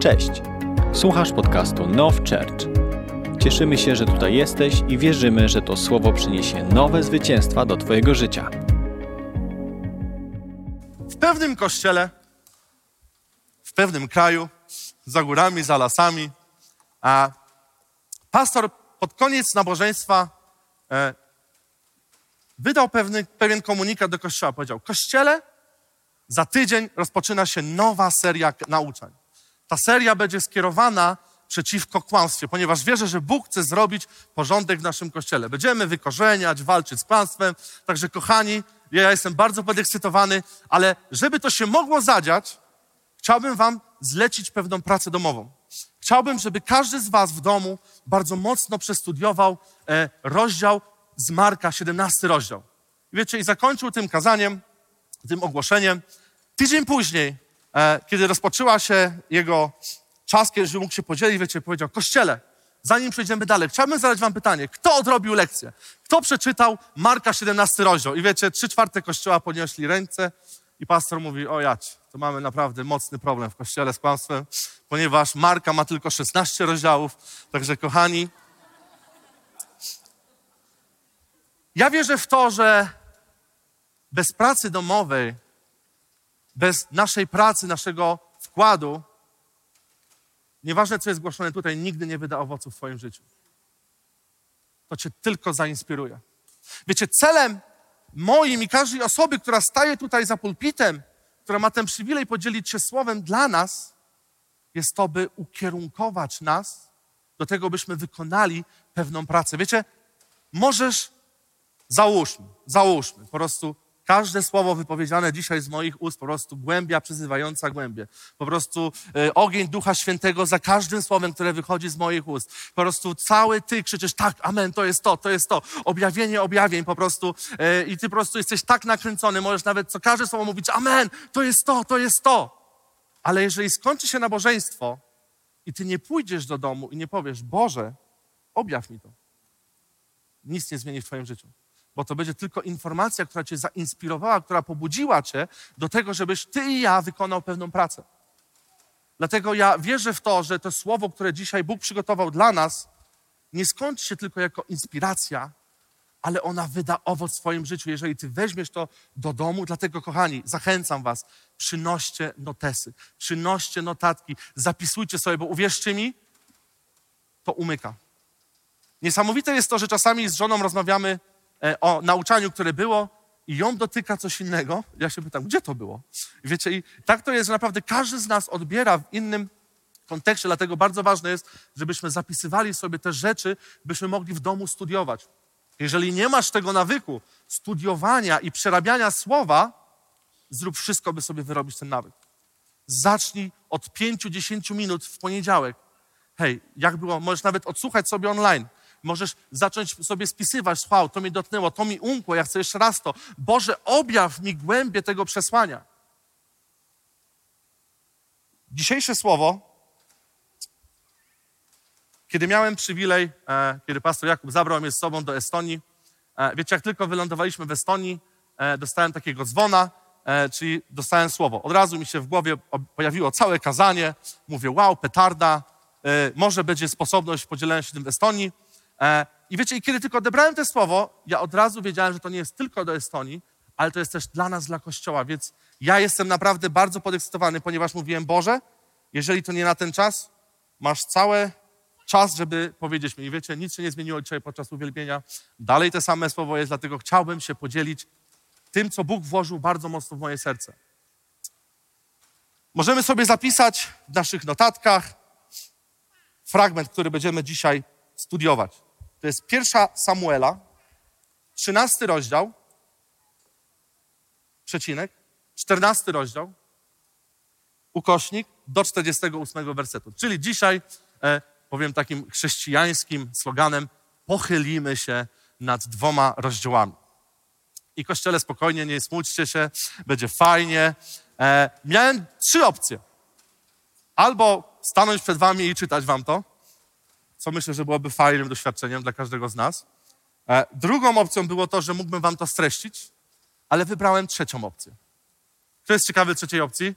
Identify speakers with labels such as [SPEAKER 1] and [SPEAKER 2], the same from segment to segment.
[SPEAKER 1] Cześć! Słuchasz podcastu Now Church. Cieszymy się, że tutaj jesteś i wierzymy, że to słowo przyniesie nowe zwycięstwa do Twojego życia.
[SPEAKER 2] w pewnym kościele, w pewnym kraju, za górami, za lasami, a pastor pod koniec nabożeństwa e, wydał pewny, pewien komunikat do kościoła. Powiedział: Kościele, za tydzień rozpoczyna się nowa seria nauczań. Ta seria będzie skierowana przeciwko kłamstwie, ponieważ wierzę, że Bóg chce zrobić porządek w naszym kościele. Będziemy wykorzeniać, walczyć z kłamstwem. Także, kochani, ja jestem bardzo podekscytowany, ale żeby to się mogło zadziać, chciałbym Wam zlecić pewną pracę domową. Chciałbym, żeby każdy z Was w domu bardzo mocno przestudiował e, rozdział z Marka, 17 rozdział. Wiecie, i zakończył tym kazaniem, tym ogłoszeniem. Tydzień później, kiedy rozpoczęła się jego czas, kiedy mógł się podzielić, wiecie, powiedział, Kościele, zanim przejdziemy dalej, chciałbym zadać wam pytanie, kto odrobił lekcję? Kto przeczytał Marka 17 rozdział? I wiecie, trzy czwarte kościoła podnieśli ręce i pastor mówi, o jać, to mamy naprawdę mocny problem w kościele z kłamstwem, ponieważ Marka ma tylko 16 rozdziałów, także kochani, ja wierzę w to, że bez pracy domowej, bez naszej pracy, naszego wkładu, nieważne co jest głoszone tutaj, nigdy nie wyda owoców w Twoim życiu. To Cię tylko zainspiruje. Wiecie, celem moim i każdej osoby, która staje tutaj za pulpitem, która ma ten przywilej podzielić się słowem dla nas, jest to, by ukierunkować nas do tego, byśmy wykonali pewną pracę. Wiecie, możesz Załóżmy, załóżmy, po prostu każde słowo wypowiedziane dzisiaj z moich ust, po prostu głębia przyzywająca głębie. Po prostu e, ogień Ducha Świętego za każdym słowem, które wychodzi z moich ust. Po prostu cały ty krzyczysz, tak, amen, to jest to, to jest to. Objawienie objawień po prostu e, i ty po prostu jesteś tak nakręcony, możesz nawet co każde słowo mówić, amen, to jest to, to jest to. Ale jeżeli skończy się nabożeństwo i ty nie pójdziesz do domu i nie powiesz, Boże, objaw mi to, nic nie zmieni w twoim życiu bo to będzie tylko informacja, która cię zainspirowała, która pobudziła cię do tego, żebyś ty i ja wykonał pewną pracę. Dlatego ja wierzę w to, że to słowo, które dzisiaj Bóg przygotował dla nas, nie skończy się tylko jako inspiracja, ale ona wyda owoc w swoim życiu, jeżeli ty weźmiesz to do domu. Dlatego, kochani, zachęcam was, przynoście notesy, przynoście notatki, zapisujcie sobie, bo uwierzcie mi, to umyka. Niesamowite jest to, że czasami z żoną rozmawiamy o nauczaniu, które było i ją dotyka coś innego. Ja się pytam, gdzie to było? Wiecie, i tak to jest, że naprawdę każdy z nas odbiera w innym kontekście, dlatego bardzo ważne jest, żebyśmy zapisywali sobie te rzeczy, byśmy mogli w domu studiować. Jeżeli nie masz tego nawyku studiowania i przerabiania słowa, zrób wszystko, by sobie wyrobić ten nawyk. Zacznij od 5-10 minut w poniedziałek. Hej, jak było? Możesz nawet odsłuchać sobie online. Możesz zacząć sobie spisywać, wow, to mi dotknęło, to mi umkło, ja chcę jeszcze raz to. Boże, objaw mi głębie tego przesłania. Dzisiejsze słowo, kiedy miałem przywilej, e, kiedy pastor Jakub zabrał mnie z sobą do Estonii, e, wiecie, jak tylko wylądowaliśmy w Estonii, e, dostałem takiego dzwona, e, czyli dostałem słowo. Od razu mi się w głowie pojawiło całe kazanie. Mówię, wow, petarda, e, może będzie sposobność podzielenia się tym w Estonii. E, I wiecie, i kiedy tylko odebrałem to słowo, ja od razu wiedziałem, że to nie jest tylko do Estonii, ale to jest też dla nas, dla Kościoła. Więc ja jestem naprawdę bardzo podekscytowany, ponieważ mówiłem, Boże, jeżeli to nie na ten czas, masz cały czas, żeby powiedzieć mi. I wiecie, nic się nie zmieniło dzisiaj podczas uwielbienia. Dalej te same słowo jest, dlatego chciałbym się podzielić tym, co Bóg włożył bardzo mocno w moje serce. Możemy sobie zapisać w naszych notatkach fragment, który będziemy dzisiaj studiować. To jest pierwsza Samuela, 13 rozdział, przecinek, 14 rozdział, ukośnik do 48 wersetu. Czyli dzisiaj, e, powiem takim chrześcijańskim sloganem, pochylimy się nad dwoma rozdziałami. I kościele spokojnie, nie smućcie się, będzie fajnie. E, miałem trzy opcje. Albo stanąć przed wami i czytać wam to, co myślę, że byłoby fajnym doświadczeniem dla każdego z nas. E, drugą opcją było to, że mógłbym wam to streścić, ale wybrałem trzecią opcję. Kto jest ciekawy trzeciej opcji?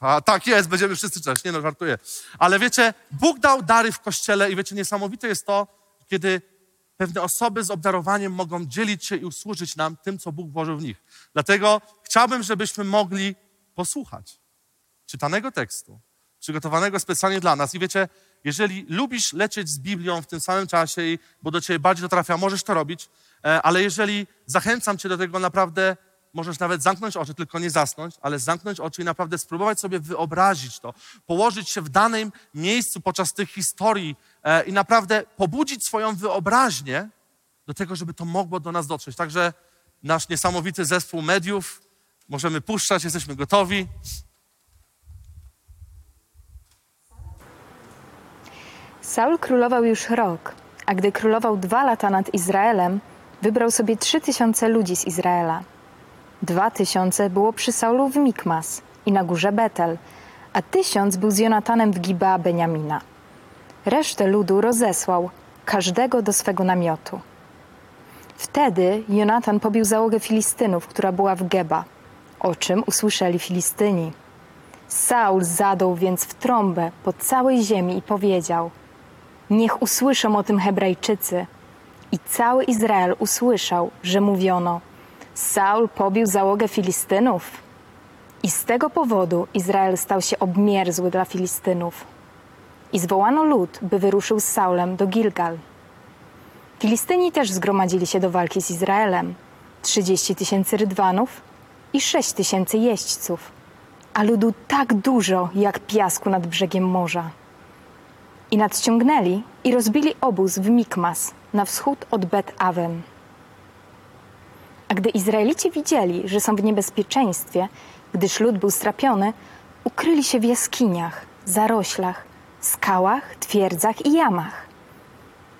[SPEAKER 2] A tak jest, będziemy wszyscy cześć. Nie no, żartuję. Ale wiecie, Bóg dał dary w kościele i wiecie, niesamowite jest to, kiedy pewne osoby z obdarowaniem mogą dzielić się i usłużyć nam tym, co Bóg włożył w nich. Dlatego chciałbym, żebyśmy mogli posłuchać czytanego tekstu, przygotowanego specjalnie dla nas. I wiecie, jeżeli lubisz lecieć z Biblią w tym samym czasie, bo do ciebie bardziej to trafia, możesz to robić, e, ale jeżeli zachęcam cię do tego, naprawdę możesz nawet zamknąć oczy, tylko nie zasnąć, ale zamknąć oczy i naprawdę spróbować sobie wyobrazić to, położyć się w danym miejscu podczas tych historii e, i naprawdę pobudzić swoją wyobraźnię do tego, żeby to mogło do nas dotrzeć. Także nasz niesamowity zespół mediów, możemy puszczać, jesteśmy gotowi.
[SPEAKER 3] Saul królował już rok, a gdy królował dwa lata nad Izraelem, wybrał sobie trzy tysiące ludzi z Izraela. Dwa tysiące było przy Saulu w Mikmas i na górze Betel, a tysiąc był z Jonatanem w Gibea Beniamina. Resztę ludu rozesłał, każdego do swego namiotu. Wtedy Jonatan pobił załogę Filistynów, która była w Geba, o czym usłyszeli Filistyni. Saul zadął więc w trąbę po całej ziemi i powiedział – Niech usłyszą o tym Hebrajczycy. I cały Izrael usłyszał, że mówiono: Saul pobił załogę Filistynów. I z tego powodu Izrael stał się obmierzły dla Filistynów. I zwołano lud, by wyruszył z Saulem do Gilgal. Filistyni też zgromadzili się do walki z Izraelem. 30 tysięcy rydwanów i 6 tysięcy jeźdźców, a ludu tak dużo jak piasku nad brzegiem morza i nadciągnęli i rozbili obóz w Mikmas na wschód od Bet Awen. A gdy Izraelici widzieli, że są w niebezpieczeństwie, gdyż lud był strapiony, ukryli się w jaskiniach, zaroślach, skałach, twierdzach i jamach.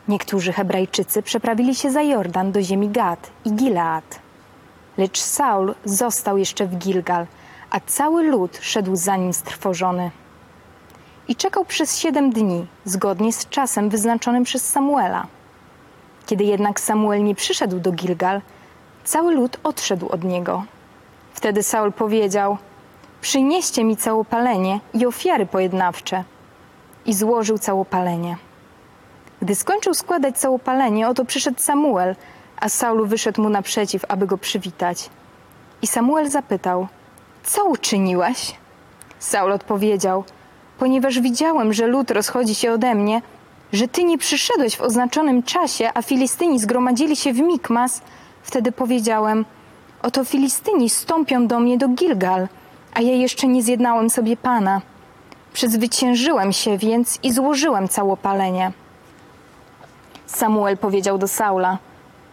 [SPEAKER 3] Niektórzy Hebrajczycy przeprawili się za Jordan do ziemi Gad i Gilead. Lecz Saul został jeszcze w Gilgal, a cały lud szedł za nim strwożony i czekał przez siedem dni, zgodnie z czasem wyznaczonym przez Samuela. Kiedy jednak Samuel nie przyszedł do Gilgal, cały lud odszedł od niego. Wtedy Saul powiedział: Przynieście mi całopalenie i ofiary pojednawcze. I złożył całopalenie. Gdy skończył składać całopalenie, oto przyszedł Samuel, a Saul wyszedł mu naprzeciw, aby go przywitać. I Samuel zapytał: Co uczyniłeś? Saul odpowiedział: ponieważ widziałem, że lud rozchodzi się ode mnie, że ty nie przyszedłeś w oznaczonym czasie, a Filistyni zgromadzili się w Mikmas, wtedy powiedziałem: Oto Filistyni stąpią do mnie do Gilgal, a ja jeszcze nie zjednałem sobie pana. Przezwyciężyłem się więc i złożyłem całopalenie. Samuel powiedział do Saula: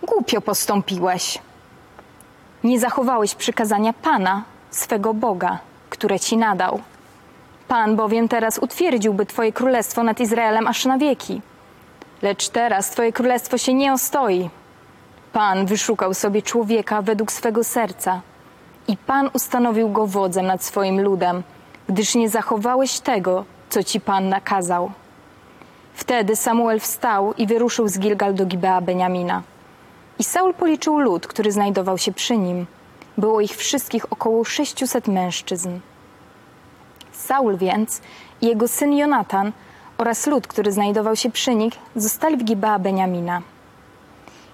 [SPEAKER 3] Głupio postąpiłeś. Nie zachowałeś przykazania pana, swego Boga, które ci nadał. Pan bowiem teraz utwierdziłby Twoje królestwo nad Izraelem aż na wieki. Lecz teraz Twoje królestwo się nie ostoi. Pan wyszukał sobie człowieka według swego serca i Pan ustanowił go wodzem nad swoim ludem, gdyż nie zachowałeś tego, co Ci Pan nakazał. Wtedy Samuel wstał i wyruszył z Gilgal do Gibea Beniamina. I Saul policzył lud, który znajdował się przy nim. Było ich wszystkich około sześciuset mężczyzn. Saul więc i jego syn Jonatan oraz lud, który znajdował się przy nich, zostali w Gibea Beniamina.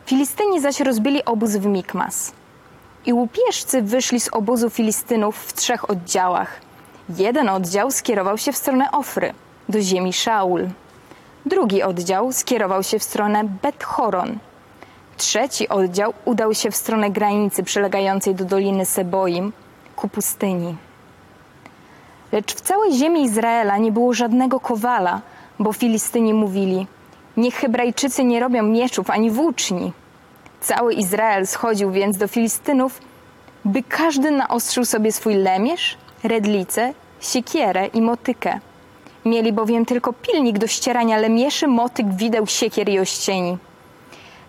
[SPEAKER 3] Filistyni zaś rozbili obóz w Mikmas. I łupieżcy wyszli z obozu Filistynów w trzech oddziałach. Jeden oddział skierował się w stronę Ofry, do ziemi Szaul. Drugi oddział skierował się w stronę Bet-Horon. Trzeci oddział udał się w stronę granicy przylegającej do Doliny Seboim, ku pustyni. Lecz w całej ziemi Izraela nie było żadnego kowala, bo Filistyni mówili: Niech Hebrajczycy nie robią mieczów ani włóczni. Cały Izrael schodził więc do Filistynów, by każdy naostrzył sobie swój lemierz, redlicę, siekierę i motykę. Mieli bowiem tylko pilnik do ścierania lemieszy, motyk, wideł, siekier i ościeni.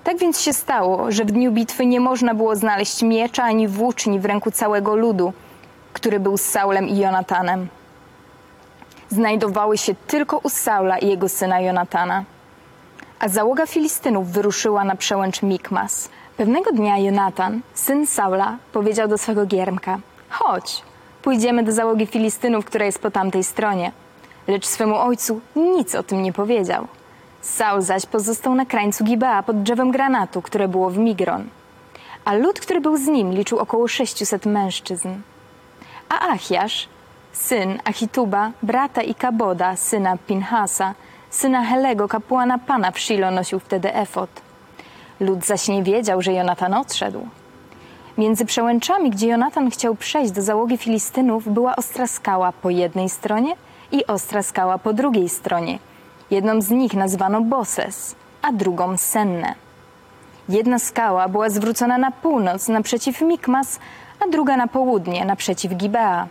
[SPEAKER 3] Tak więc się stało, że w dniu bitwy nie można było znaleźć miecza ani włóczni w ręku całego ludu – który był z Saulem i Jonatanem. Znajdowały się tylko u Saula i jego syna Jonatana. A załoga Filistynów wyruszyła na przełęcz Mikmas. Pewnego dnia Jonatan, syn Saula, powiedział do swego giermka: Chodź, Pójdziemy do załogi Filistynów, która jest po tamtej stronie. Lecz swemu ojcu nic o tym nie powiedział. Saul zaś pozostał na krańcu Gibea pod drzewem granatu, które było w Migron. A lud, który był z nim, liczył około 600 mężczyzn. A Achiasz, syn Achituba, brata Ikaboda, syna Pinhasa, syna Helego, kapłana pana w Shilo nosił wtedy efot. Lud zaś nie wiedział, że Jonatan odszedł. Między przełęczami, gdzie Jonatan chciał przejść do załogi Filistynów, była ostra skała po jednej stronie i ostra skała po drugiej stronie. Jedną z nich nazwano Boses, a drugą Senne. Jedna skała była zwrócona na północ, naprzeciw Mikmas, a druga na południe, naprzeciw Gibea.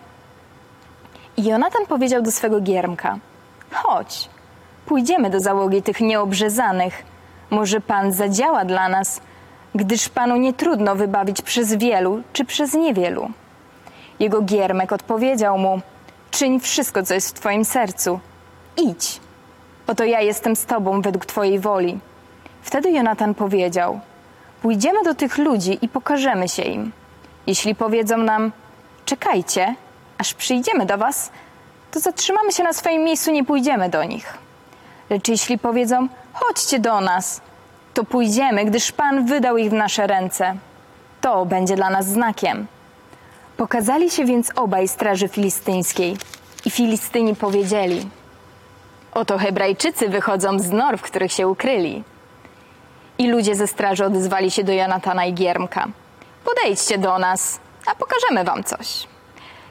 [SPEAKER 3] I Jonatan powiedział do swego giermka: Chodź, pójdziemy do załogi tych nieobrzezanych. Może pan zadziała dla nas, gdyż panu nie trudno wybawić przez wielu czy przez niewielu. Jego giermek odpowiedział mu: Czyń wszystko, co jest w twoim sercu. Idź. Oto ja jestem z tobą według twojej woli. Wtedy Jonatan powiedział: Pójdziemy do tych ludzi i pokażemy się im. Jeśli powiedzą nam: Czekajcie, aż przyjdziemy do was, to zatrzymamy się na swoim miejscu, nie pójdziemy do nich. Lecz jeśli powiedzą: Chodźcie do nas, to pójdziemy, gdyż Pan wydał ich w nasze ręce. To będzie dla nas znakiem. Pokazali się więc obaj straży filistyńskiej i Filistyni powiedzieli: Oto Hebrajczycy wychodzą z nor, w których się ukryli. I ludzie ze straży odezwali się do Jonatana i Giermka: Podejdźcie do nas, a pokażemy wam coś.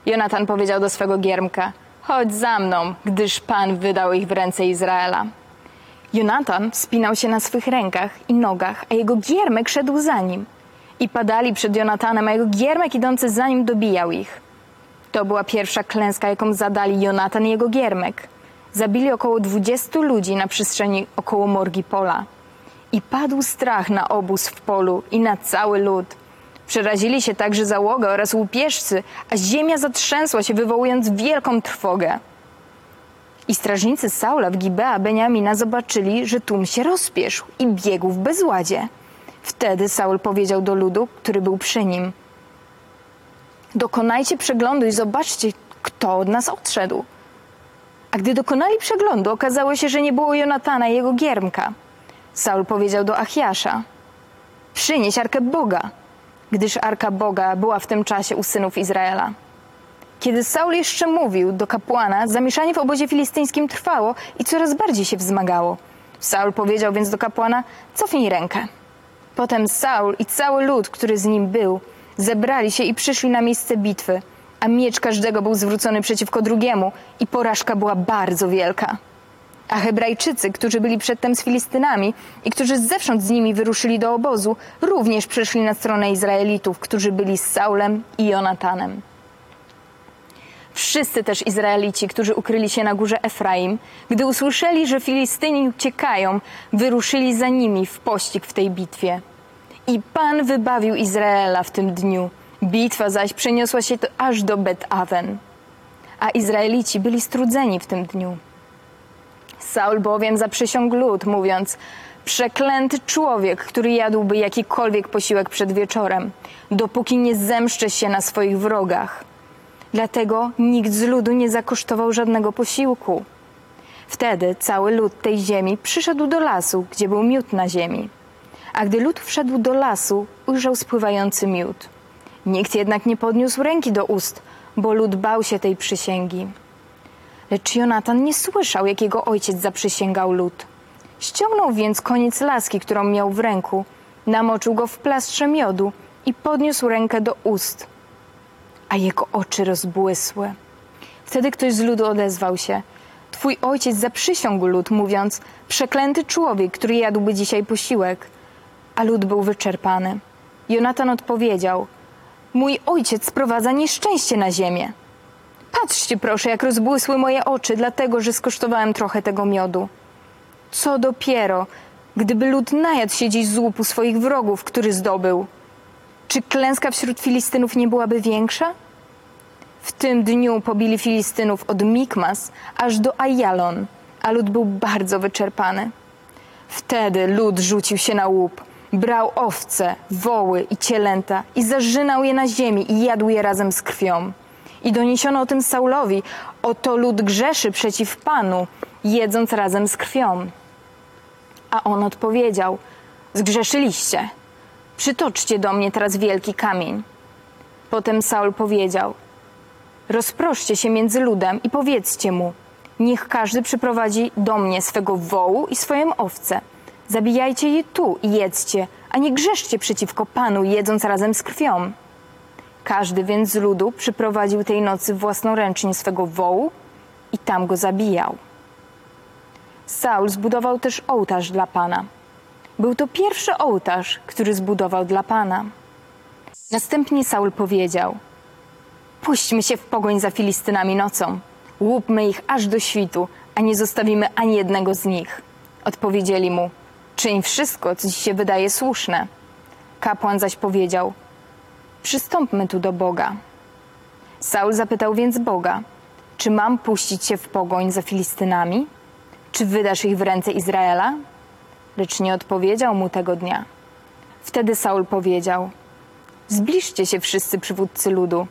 [SPEAKER 3] Jonatan powiedział do swego Giermka: Chodź za mną, gdyż Pan wydał ich w ręce Izraela. Jonatan wspinał się na swych rękach i nogach, a jego giermek szedł za nim. I padali przed Jonatanem, a jego giermek idący za nim dobijał ich. To była pierwsza klęska, jaką zadali Jonatan i jego giermek. Zabili około 20 ludzi na przestrzeni około morgi pola. I padł strach na obóz w polu i na cały lud. Przerazili się także załoga oraz łupieżcy, a ziemia zatrzęsła się, wywołując wielką trwogę. I strażnicy Saula w Gibea Beniamina zobaczyli, że tłum się rozpieszł i biegł w bezładzie. Wtedy Saul powiedział do ludu, który był przy nim: Dokonajcie przeglądu i zobaczcie, kto od nas odszedł. A gdy dokonali przeglądu, okazało się, że nie było Jonatana i jego giermka. Saul powiedział do Achiasza: Przynieś arkę Boga, gdyż arka Boga była w tym czasie u synów Izraela. Kiedy Saul jeszcze mówił do kapłana, zamieszanie w obozie filistyńskim trwało i coraz bardziej się wzmagało. Saul powiedział więc do kapłana: Cofnij rękę. Potem Saul i cały lud, który z nim był, zebrali się i przyszli na miejsce bitwy, a miecz każdego był zwrócony przeciwko drugiemu i porażka była bardzo wielka. A Hebrajczycy, którzy byli przedtem z Filistynami i którzy zewsząd z nimi wyruszyli do obozu, również przeszli na stronę Izraelitów, którzy byli z Saulem i Jonatanem. Wszyscy też Izraelici, którzy ukryli się na górze Efraim, gdy usłyszeli, że Filistyni uciekają, wyruszyli za nimi w pościg w tej bitwie. I Pan wybawił Izraela w tym dniu. Bitwa zaś przeniosła się aż do Bet-Awen. A Izraelici byli strudzeni w tym dniu. Saul bowiem zaprzysiągł lud, mówiąc: Przeklęty człowiek, który jadłby jakikolwiek posiłek przed wieczorem, dopóki nie zemszczę się na swoich wrogach. Dlatego nikt z ludu nie zakosztował żadnego posiłku. Wtedy cały lud tej ziemi przyszedł do lasu, gdzie był miód na ziemi. A gdy lud wszedł do lasu, ujrzał spływający miód. Nikt jednak nie podniósł ręki do ust, bo lud bał się tej przysięgi. Lecz Jonatan nie słyszał, jak jego ojciec zaprzysięgał lud. Ściągnął więc koniec laski, którą miał w ręku, namoczył go w plastrze miodu i podniósł rękę do ust. A jego oczy rozbłysły. Wtedy ktoś z ludu odezwał się. Twój ojciec zaprzysiągł lud, mówiąc: Przeklęty człowiek, który jadłby dzisiaj posiłek. A lud był wyczerpany. Jonatan odpowiedział: Mój ojciec sprowadza nieszczęście na ziemię. Patrzcie proszę, jak rozbłysły moje oczy, dlatego że skosztowałem trochę tego miodu. Co dopiero, gdyby lud najadł się dziś z łupu swoich wrogów, który zdobył. Czy klęska wśród Filistynów nie byłaby większa? W tym dniu pobili Filistynów od Mikmas aż do Ajalon, a lud był bardzo wyczerpany. Wtedy lud rzucił się na łup, brał owce, woły i cielęta i zarzynał je na ziemi i jadł je razem z krwią. I doniesiono o tym Saulowi. Oto lud grzeszy przeciw Panu, jedząc razem z krwią. A on odpowiedział: Zgrzeszyliście. Przytoczcie do mnie teraz wielki kamień. Potem Saul powiedział: Rozproszcie się między ludem i powiedzcie mu: Niech każdy przyprowadzi do mnie swego wołu i swoją owcę. Zabijajcie je tu i jedzcie, a nie grzeszcie przeciwko Panu, jedząc razem z krwią. Każdy więc z ludu przyprowadził tej nocy własnoręcznie swego wołu i tam go zabijał. Saul zbudował też ołtarz dla Pana. Był to pierwszy ołtarz, który zbudował dla Pana. Następnie Saul powiedział: Puśćmy się w pogoń za Filistynami nocą. Łupmy ich aż do świtu, a nie zostawimy ani jednego z nich. Odpowiedzieli mu: Czyń wszystko, co ci się wydaje słuszne. Kapłan zaś powiedział: Przystąpmy tu do Boga. Saul zapytał więc Boga: Czy mam puścić się w pogoń za Filistynami? Czy wydasz ich w ręce Izraela? Lecz nie odpowiedział mu tego dnia. Wtedy Saul powiedział: Zbliżcie się wszyscy przywódcy ludu.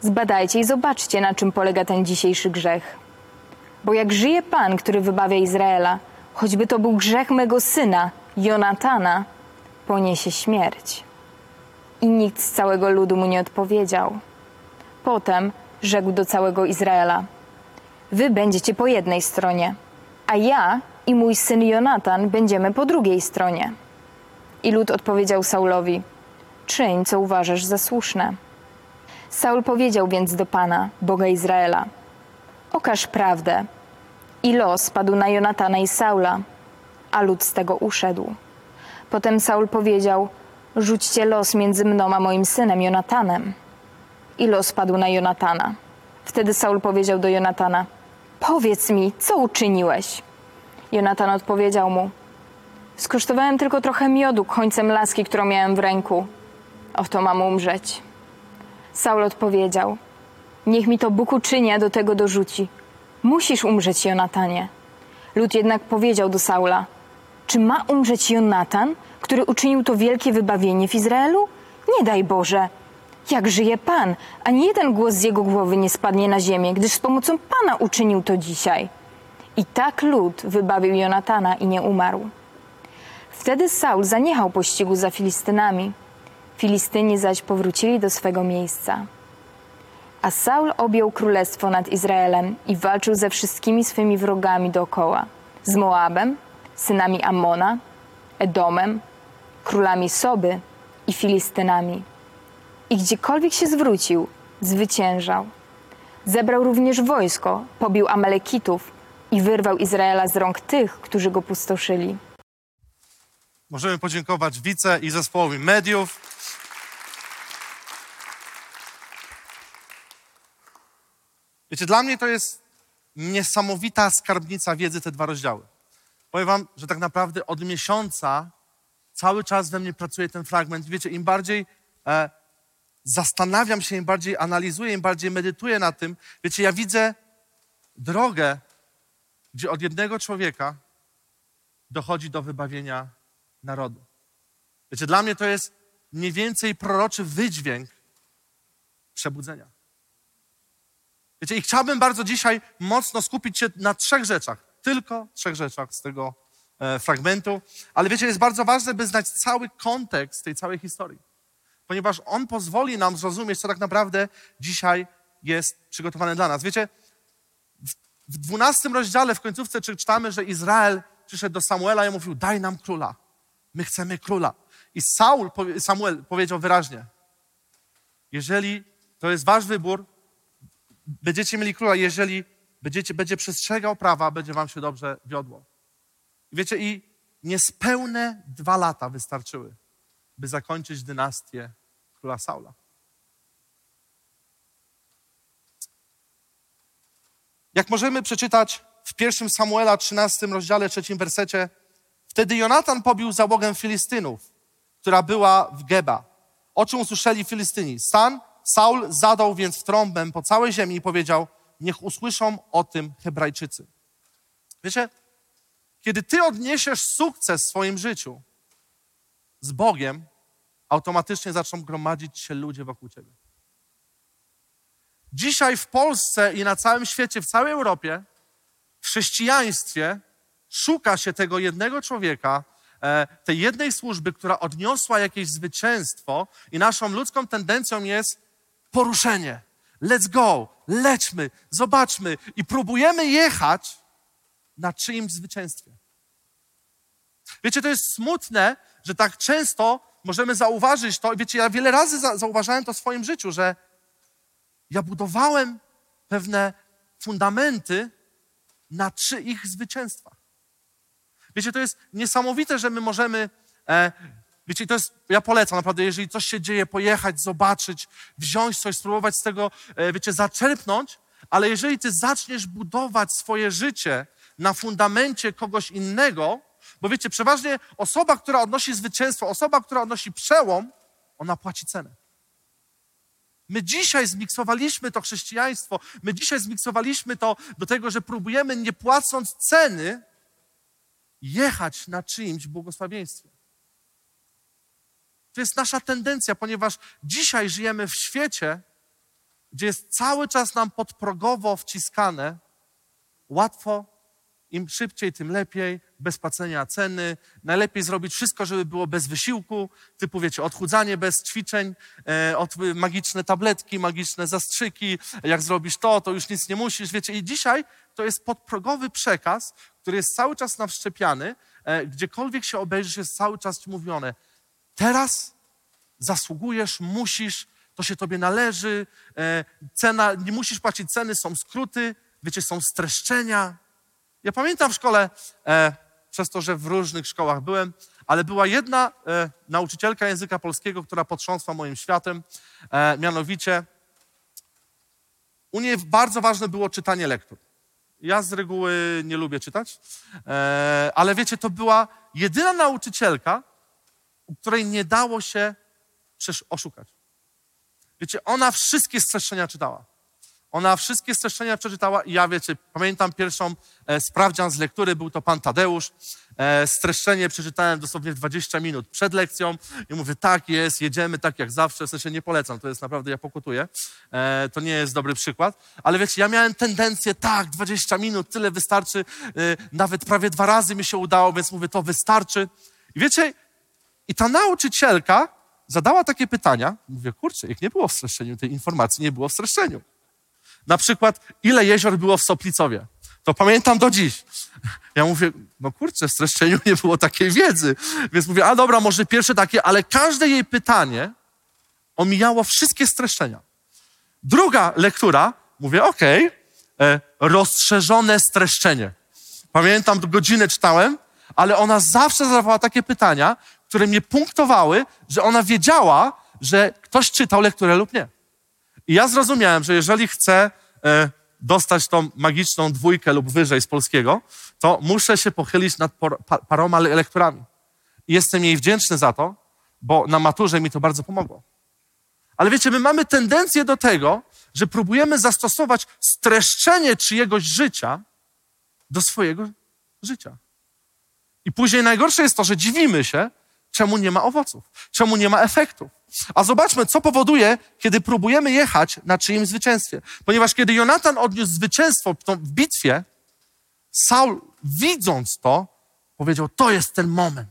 [SPEAKER 3] Zbadajcie i zobaczcie, na czym polega ten dzisiejszy grzech. Bo jak żyje Pan, który wybawia Izraela, choćby to był grzech mego syna, Jonatana, poniesie śmierć. I nikt z całego ludu mu nie odpowiedział. Potem rzekł do całego Izraela: Wy będziecie po jednej stronie, a ja i mój syn Jonatan będziemy po drugiej stronie. I lud odpowiedział Saulowi: Czyń, co uważasz za słuszne. Saul powiedział więc do Pana, Boga Izraela: Okaż prawdę. I los padł na Jonatana i Saula, a lud z tego uszedł. Potem Saul powiedział: Rzućcie los między mną a moim synem Jonatanem. I los padł na Jonatana. Wtedy Saul powiedział do Jonatana: Powiedz mi, co uczyniłeś? Jonatan odpowiedział mu: Skosztowałem tylko trochę miodu końcem laski, którą miałem w ręku. Oto mam umrzeć. Saul odpowiedział: Niech mi to Bóg uczyni, a do tego dorzuci. Musisz umrzeć, Jonatanie. Lud jednak powiedział do Saula: Czy ma umrzeć Jonatan, który uczynił to wielkie wybawienie w Izraelu? Nie daj Boże. Jak żyje Pan, ani jeden głos z jego głowy nie spadnie na ziemię, gdyż z pomocą Pana uczynił to dzisiaj. I tak lud wybawił Jonatana i nie umarł. Wtedy Saul zaniechał pościgu za Filistynami. Filistyni zaś powrócili do swego miejsca. A Saul objął królestwo nad Izraelem i walczył ze wszystkimi swymi wrogami dookoła: z Moabem, synami Ammona, Edomem, królami Soby i Filistynami. I gdziekolwiek się zwrócił, zwyciężał. Zebrał również wojsko, pobił Amalekitów i wyrwał Izraela z rąk tych, którzy go pustoszyli.
[SPEAKER 2] Możemy podziękować wice i zespołowi mediów. Wiecie, dla mnie to jest niesamowita skarbnica wiedzy te dwa rozdziały. Powiem wam, że tak naprawdę od miesiąca cały czas we mnie pracuje ten fragment. Wiecie, im bardziej e, zastanawiam się, im bardziej analizuję, im bardziej medytuję nad tym, wiecie, ja widzę drogę, gdzie od jednego człowieka dochodzi do wybawienia narodu. Wiecie, dla mnie to jest mniej więcej proroczy wydźwięk przebudzenia. Wiecie, i chciałbym bardzo dzisiaj mocno skupić się na trzech rzeczach. Tylko trzech rzeczach z tego fragmentu. Ale wiecie, jest bardzo ważne, by znać cały kontekst tej całej historii. Ponieważ on pozwoli nam zrozumieć, co tak naprawdę dzisiaj jest przygotowane dla nas. Wiecie, w, 12 rozdziale, w końcówce czytamy, że Izrael przyszedł do Samuela i mówił, daj nam króla. My chcemy króla. I Saul, Samuel powiedział wyraźnie, jeżeli to jest wasz wybór, będziecie mieli króla, jeżeli będziecie, będzie przestrzegał prawa, będzie wam się dobrze wiodło. Wiecie, i niespełne dwa lata wystarczyły, by zakończyć dynastię króla Saula. Jak możemy przeczytać w pierwszym Samuela 13 rozdziale, trzecim wersecie, wtedy Jonatan pobił załogę Filistynów, która była w Geba. O czym usłyszeli Filistyni? Stan Saul zadał więc trąbę po całej ziemi i powiedział, niech usłyszą o tym Hebrajczycy. Wiecie, kiedy ty odniesiesz sukces w swoim życiu z Bogiem, automatycznie zaczną gromadzić się ludzie wokół ciebie. Dzisiaj w Polsce i na całym świecie, w całej Europie, w chrześcijaństwie szuka się tego jednego człowieka, e, tej jednej służby, która odniosła jakieś zwycięstwo i naszą ludzką tendencją jest poruszenie. Let's go, lećmy, zobaczmy i próbujemy jechać na czyimś zwycięstwie. Wiecie, to jest smutne, że tak często możemy zauważyć to. Wiecie, ja wiele razy za, zauważałem to w swoim życiu, że ja budowałem pewne fundamenty na czyich zwycięstwach. Wiecie, to jest niesamowite, że my możemy. E, wiecie, to jest, ja polecam naprawdę, jeżeli coś się dzieje, pojechać, zobaczyć, wziąć coś, spróbować z tego, e, wiecie, zaczerpnąć, ale jeżeli ty zaczniesz budować swoje życie na fundamencie kogoś innego, bo wiecie, przeważnie osoba, która odnosi zwycięstwo, osoba, która odnosi przełom, ona płaci cenę. My dzisiaj zmiksowaliśmy to chrześcijaństwo, my dzisiaj zmiksowaliśmy to do tego, że próbujemy nie płacąc ceny jechać na czyimś błogosławieństwie. To jest nasza tendencja, ponieważ dzisiaj żyjemy w świecie, gdzie jest cały czas nam podprogowo wciskane łatwo, im szybciej, tym lepiej, bez płacenia ceny. Najlepiej zrobić wszystko, żeby było bez wysiłku, typu wiecie, odchudzanie bez ćwiczeń, e, od, magiczne tabletki, magiczne zastrzyki. Jak zrobisz to, to już nic nie musisz, wiecie. I dzisiaj to jest podprogowy przekaz, który jest cały czas nam wszczepiany. E, gdziekolwiek się obejrzysz, jest cały czas mówione. Teraz zasługujesz, musisz, to się tobie należy, e, cena, nie musisz płacić ceny, są skróty, wiecie, są streszczenia. Ja pamiętam w szkole, e, przez to, że w różnych szkołach byłem, ale była jedna e, nauczycielka języka polskiego, która potrząsła moim światem, e, mianowicie u niej bardzo ważne było czytanie lektur. Ja z reguły nie lubię czytać, e, ale wiecie, to była jedyna nauczycielka, u której nie dało się oszukać. Wiecie, ona wszystkie streszczenia czytała. Ona wszystkie streszczenia przeczytała i ja, wiecie, pamiętam pierwszą e, sprawdzian z lektury, był to pan Tadeusz. E, streszczenie przeczytałem dosłownie 20 minut przed lekcją i mówię, tak jest, jedziemy tak jak zawsze, w sensie nie polecam, to jest naprawdę, ja pokutuję. E, to nie jest dobry przykład, ale wiecie, ja miałem tendencję, tak, 20 minut, tyle wystarczy, e, nawet prawie dwa razy mi się udało, więc mówię, to wystarczy. I wiecie, i ta nauczycielka zadała takie pytania, mówię, kurczę, jak nie było w streszczeniu, tej informacji nie było w streszczeniu. Na przykład, ile jezior było w Soplicowie? To pamiętam do dziś. Ja mówię, no kurczę, w streszczeniu nie było takiej wiedzy. Więc mówię, a dobra, może pierwsze takie, ale każde jej pytanie omijało wszystkie streszczenia. Druga lektura, mówię, okej, okay, rozszerzone streszczenie. Pamiętam, godzinę czytałem, ale ona zawsze zadawała takie pytania, które mnie punktowały, że ona wiedziała, że ktoś czytał lekturę lub nie. I ja zrozumiałem, że jeżeli chcę e, dostać tą magiczną dwójkę lub wyżej z polskiego, to muszę się pochylić nad paroma lekturami. I jestem jej wdzięczny za to, bo na maturze mi to bardzo pomogło. Ale wiecie, my mamy tendencję do tego, że próbujemy zastosować streszczenie czyjegoś życia do swojego życia. I później najgorsze jest to, że dziwimy się, czemu nie ma owoców, czemu nie ma efektów. A zobaczmy, co powoduje, kiedy próbujemy jechać na czyimś zwycięstwie. Ponieważ kiedy Jonatan odniósł zwycięstwo w bitwie, Saul, widząc to, powiedział: To jest ten moment.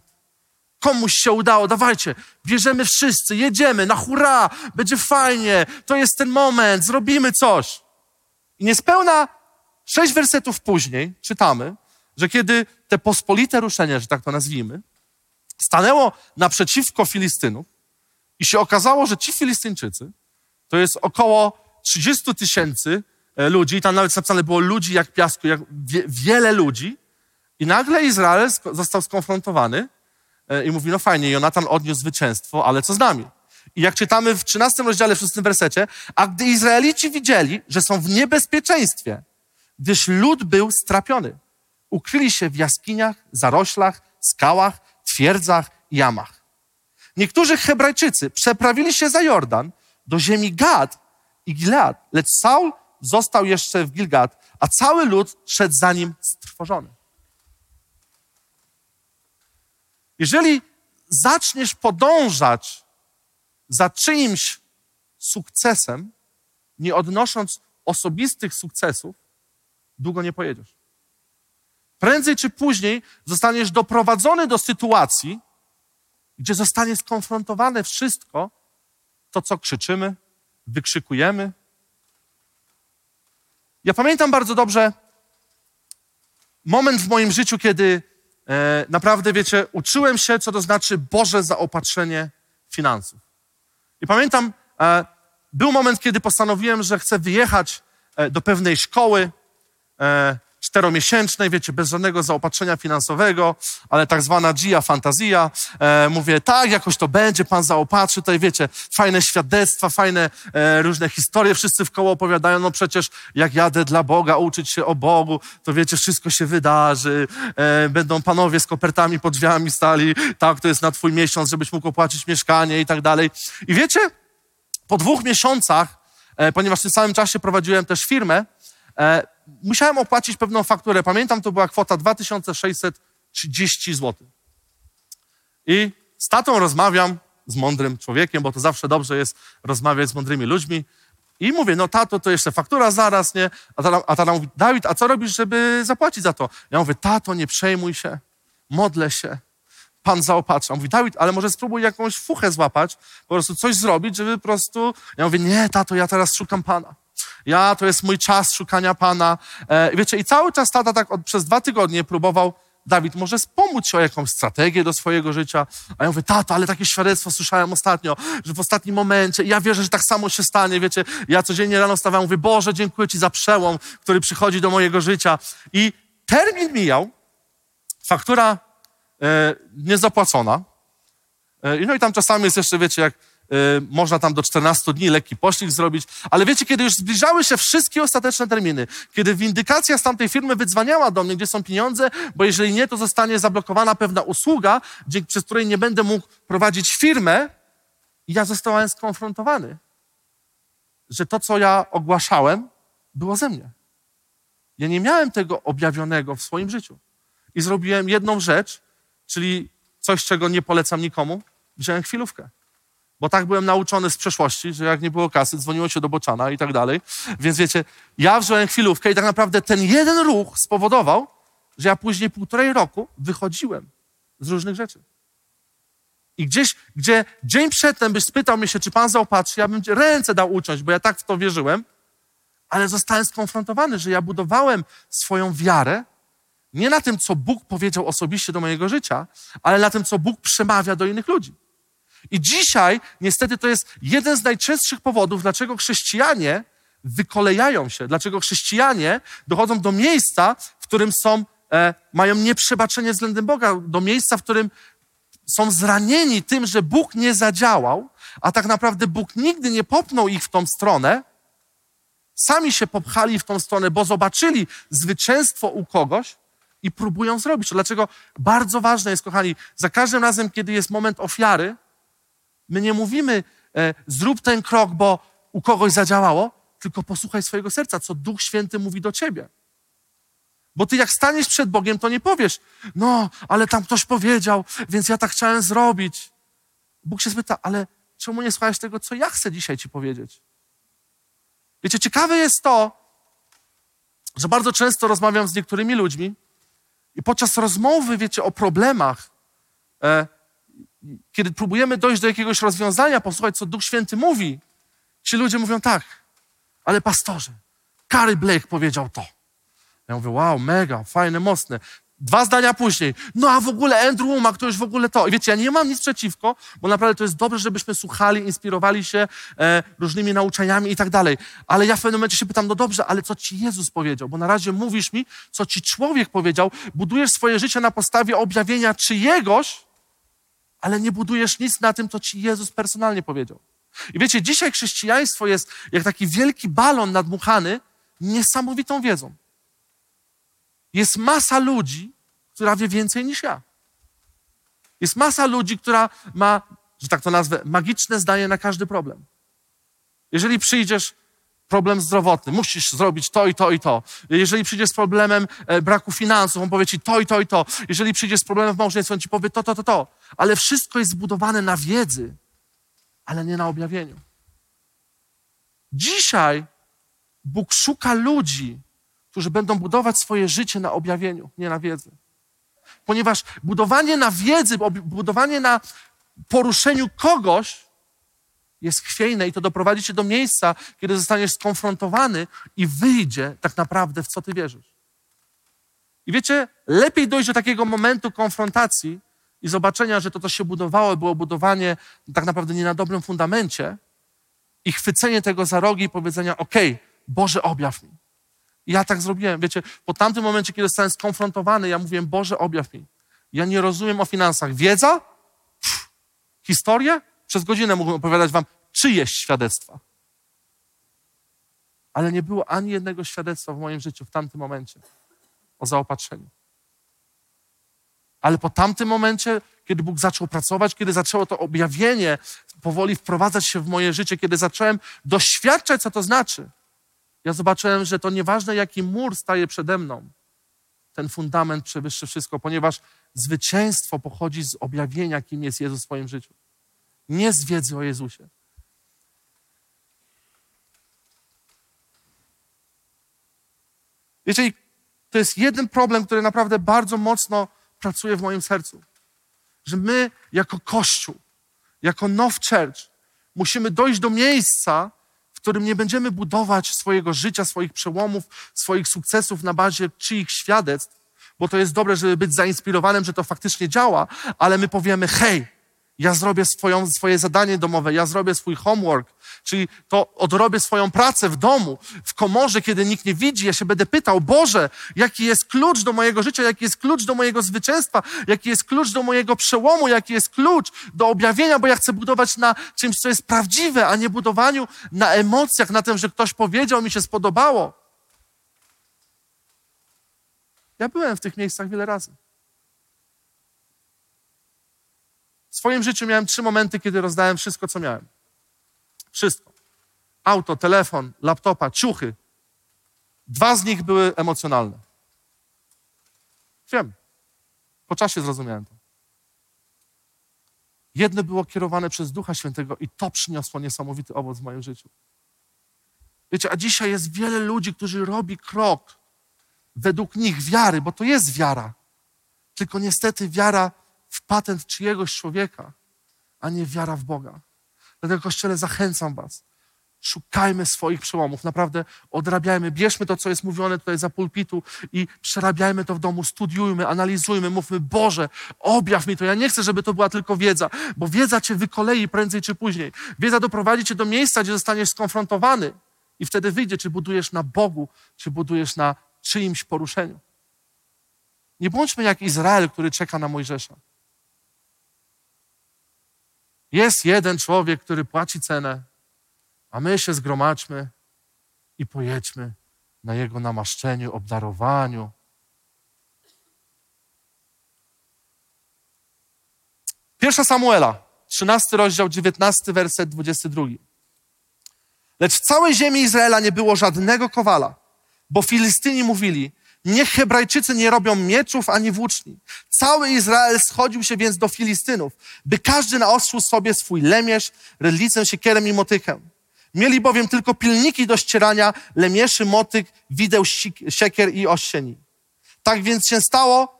[SPEAKER 2] Komuś się udało, dawajcie, bierzemy wszyscy, jedziemy, na hurra, będzie fajnie, to jest ten moment, zrobimy coś. I niespełna sześć wersetów później czytamy, że kiedy te pospolite ruszenie, że tak to nazwijmy, stanęło naprzeciwko Filistynów, i się okazało, że ci Filistyńczycy to jest około 30 tysięcy e, ludzi, tam nawet napisane było ludzi jak piasku, jak wie, wiele ludzi. I nagle Izrael został skonfrontowany e, i mówi, no fajnie, Jonatan odniósł zwycięstwo, ale co z nami? I jak czytamy w 13 rozdziale, w 6 wersecie, a gdy Izraelici widzieli, że są w niebezpieczeństwie, gdyż lud był strapiony, ukryli się w jaskiniach, zaroślach, skałach, twierdzach jamach. Niektórzy Hebrajczycy przeprawili się za Jordan do ziemi Gad i Gilead, lecz Saul został jeszcze w Gilgad, a cały lud szedł za nim strwożony. Jeżeli zaczniesz podążać za czyimś sukcesem, nie odnosząc osobistych sukcesów, długo nie pojedziesz. Prędzej czy później zostaniesz doprowadzony do sytuacji, gdzie zostanie skonfrontowane wszystko, to co krzyczymy, wykrzykujemy. Ja pamiętam bardzo dobrze moment w moim życiu, kiedy e, naprawdę, wiecie, uczyłem się, co to znaczy Boże zaopatrzenie finansów. I pamiętam, e, był moment, kiedy postanowiłem, że chcę wyjechać e, do pewnej szkoły e, czteromiesięcznej, wiecie, bez żadnego zaopatrzenia finansowego, ale tak zwana GIA fantazja. E, mówię, tak, jakoś to będzie, Pan zaopatrzy. Tutaj, wiecie, fajne świadectwa, fajne e, różne historie, wszyscy w koło opowiadają, no przecież jak jadę dla Boga, uczyć się o Bogu, to wiecie, wszystko się wydarzy. E, będą panowie z kopertami pod drzwiami stali, tak, to jest na twój miesiąc, żebyś mógł opłacić mieszkanie i tak dalej. I wiecie, po dwóch miesiącach, e, ponieważ w tym samym czasie prowadziłem też firmę, e, musiałem opłacić pewną fakturę. Pamiętam, to była kwota 2630 zł. I z tatą rozmawiam, z mądrym człowiekiem, bo to zawsze dobrze jest rozmawiać z mądrymi ludźmi. I mówię, no tato, to jeszcze faktura zaraz, nie? A tata, a tata mówi, Dawid, a co robisz, żeby zapłacić za to? Ja mówię, tato, nie przejmuj się, modlę się, Pan zaopatrza. On mówi, Dawid, ale może spróbuj jakąś fuchę złapać, po prostu coś zrobić, żeby po prostu... Ja mówię, nie, tato, ja teraz szukam Pana. Ja, to jest mój czas szukania Pana. E, wiecie, i cały czas tata tak od, przez dwa tygodnie próbował, Dawid, może pomóc ci o jakąś strategię do swojego życia. A ja mówię, tato, ale takie świadectwo słyszałem ostatnio, że w ostatnim momencie, ja wierzę, że tak samo się stanie, wiecie, ja codziennie rano wstawałem, mówię, Boże, dziękuję ci za przełom, który przychodzi do mojego życia. I termin mijał, faktura e, niezapłacona. E, no i tam czasami jest jeszcze, wiecie, jak można tam do 14 dni lekki poślizg zrobić, ale wiecie, kiedy już zbliżały się wszystkie ostateczne terminy, kiedy windykacja z tamtej firmy wydzwaniała do mnie, gdzie są pieniądze, bo jeżeli nie, to zostanie zablokowana pewna usługa, dzięki, przez której nie będę mógł prowadzić firmę, ja zostałem skonfrontowany, że to, co ja ogłaszałem, było ze mnie. Ja nie miałem tego objawionego w swoim życiu. I zrobiłem jedną rzecz, czyli coś, czego nie polecam nikomu, wziąłem chwilówkę. Bo tak byłem nauczony z przeszłości, że jak nie było kasy, dzwoniło się do boczana i tak dalej. Więc wiecie, ja wziąłem chwilówkę i tak naprawdę ten jeden ruch spowodował, że ja później półtorej roku wychodziłem z różnych rzeczy. I gdzieś, gdzie dzień przedtem byś spytał mnie się, czy pan zaopatrzy, ja bym ręce dał uciąć, bo ja tak w to wierzyłem, ale zostałem skonfrontowany, że ja budowałem swoją wiarę nie na tym, co Bóg powiedział osobiście do mojego życia, ale na tym, co Bóg przemawia do innych ludzi. I dzisiaj, niestety, to jest jeden z najczęstszych powodów, dlaczego chrześcijanie wykolejają się, dlaczego chrześcijanie dochodzą do miejsca, w którym są, e, mają nieprzebaczenie względem Boga, do miejsca, w którym są zranieni tym, że Bóg nie zadziałał, a tak naprawdę Bóg nigdy nie popnął ich w tą stronę, sami się popchali w tą stronę, bo zobaczyli zwycięstwo u kogoś i próbują zrobić. Dlaczego bardzo ważne jest, kochani, za każdym razem, kiedy jest moment ofiary, my nie mówimy, e, zrób ten krok, bo u kogoś zadziałało, tylko posłuchaj swojego serca, co Duch Święty mówi do ciebie. Bo ty jak staniesz przed Bogiem, to nie powiesz, no, ale tam ktoś powiedział, więc ja tak chciałem zrobić. Bóg się spyta, ale czemu nie słuchałeś tego, co ja chcę dzisiaj ci powiedzieć? Wiecie, ciekawe jest to, że bardzo często rozmawiam z niektórymi ludźmi i podczas rozmowy, wiecie, o problemach, e, kiedy próbujemy dojść do jakiegoś rozwiązania, posłuchać, co Duch Święty mówi, ci ludzie mówią tak, ale pastorze, Gary Blake powiedział to. Ja mówię, wow, mega, fajne, mocne. Dwa zdania później, no a w ogóle Andrew Womack to już w ogóle to. I wiecie, ja nie mam nic przeciwko, bo naprawdę to jest dobrze, żebyśmy słuchali, inspirowali się e, różnymi nauczaniami i tak dalej. Ale ja w pewnym momencie się pytam, no dobrze, ale co ci Jezus powiedział? Bo na razie mówisz mi, co ci człowiek powiedział, budujesz swoje życie na podstawie objawienia czyjegoś, ale nie budujesz nic na tym, co ci Jezus personalnie powiedział. I wiecie, dzisiaj chrześcijaństwo jest jak taki wielki balon nadmuchany niesamowitą wiedzą. Jest masa ludzi, która wie więcej niż ja. Jest masa ludzi, która ma, że tak to nazwę, magiczne zdanie na każdy problem. Jeżeli przyjdziesz, problem zdrowotny, musisz zrobić to i to i to. Jeżeli przyjdziesz z problemem e, braku finansów, on powie ci to i to i to. Jeżeli przyjdziesz z problemem w małżeństwie, on ci powie to, to, to, to. Ale wszystko jest zbudowane na wiedzy, ale nie na objawieniu. Dzisiaj Bóg szuka ludzi, którzy będą budować swoje życie na objawieniu, nie na wiedzy. Ponieważ budowanie na wiedzy, budowanie na poruszeniu kogoś jest chwiejne i to doprowadzi cię do miejsca, kiedy zostaniesz skonfrontowany i wyjdzie tak naprawdę w co ty wierzysz. I wiecie, lepiej dojść do takiego momentu konfrontacji i zobaczenia, że to, co się budowało, było budowanie tak naprawdę nie na dobrym fundamencie i chwycenie tego za rogi i powiedzenia, okej, Boże, objaw mi. I ja tak zrobiłem. Wiecie, po tamtym momencie, kiedy zostałem skonfrontowany, ja mówiłem, Boże, objaw mi. Ja nie rozumiem o finansach. Wiedza? Historię? Przez godzinę mógłbym opowiadać wam czyjeś świadectwa. Ale nie było ani jednego świadectwa w moim życiu w tamtym momencie o zaopatrzeniu. Ale po tamtym momencie, kiedy Bóg zaczął pracować, kiedy zaczęło to objawienie powoli wprowadzać się w moje życie, kiedy zacząłem doświadczać, co to znaczy, ja zobaczyłem, że to nieważne, jaki mur staje przede mną, ten fundament przewyższy wszystko, ponieważ zwycięstwo pochodzi z objawienia, kim jest Jezus w swoim życiu. Nie z wiedzy o Jezusie. Wiecie, to jest jeden problem, który naprawdę bardzo mocno pracuje w moim sercu. Że my, jako Kościół, jako Now Church, musimy dojść do miejsca, w którym nie będziemy budować swojego życia, swoich przełomów, swoich sukcesów na bazie czyichś świadectw, bo to jest dobre, żeby być zainspirowanym, że to faktycznie działa, ale my powiemy, hej, ja zrobię swoją, swoje zadanie domowe, ja zrobię swój homework, czyli to odrobię swoją pracę w domu, w komorze, kiedy nikt nie widzi. Ja się będę pytał, Boże, jaki jest klucz do mojego życia, jaki jest klucz do mojego zwycięstwa, jaki jest klucz do mojego przełomu, jaki jest klucz do objawienia, bo ja chcę budować na czymś, co jest prawdziwe, a nie budowaniu na emocjach, na tym, że ktoś powiedział, mi się spodobało. Ja byłem w tych miejscach wiele razy. W swoim życiu miałem trzy momenty, kiedy rozdałem wszystko, co miałem. Wszystko. Auto, telefon, laptopa, ciuchy. Dwa z nich były emocjonalne. Wiem. Po czasie zrozumiałem to. Jedno było kierowane przez Ducha Świętego i to przyniosło niesamowity owoc w moim życiu. Wiecie, a dzisiaj jest wiele ludzi, którzy robi krok według nich wiary, bo to jest wiara. Tylko niestety wiara w patent czyjegoś człowieka, a nie wiara w Boga. Dlatego, Kościele, zachęcam Was. Szukajmy swoich przełomów, naprawdę odrabiajmy, bierzmy to, co jest mówione tutaj za pulpitu i przerabiajmy to w domu, studiujmy, analizujmy, mówmy, Boże, objaw mi to. Ja nie chcę, żeby to była tylko wiedza, bo wiedza cię wykolei prędzej czy później. Wiedza doprowadzi cię do miejsca, gdzie zostaniesz skonfrontowany i wtedy wyjdzie, czy budujesz na Bogu, czy budujesz na czyimś poruszeniu. Nie bądźmy jak Izrael, który czeka na Mojżesza. Jest jeden człowiek, który płaci cenę, a my się zgromadźmy i pojedźmy na jego namaszczeniu, obdarowaniu. Pierwsza Samuela, 13 rozdział, 19 werset, 22. Lecz w całej ziemi Izraela nie było żadnego kowala, bo Filistyni mówili, Niech Hebrajczycy nie robią mieczów ani włóczni. Cały Izrael schodził się więc do Filistynów, by każdy naostrzył sobie swój lemierz, rydlicę, siekierem i motykę. Mieli bowiem tylko pilniki do ścierania, lemieszy, motyk, wideł, siekier i ościeni. Tak więc się stało,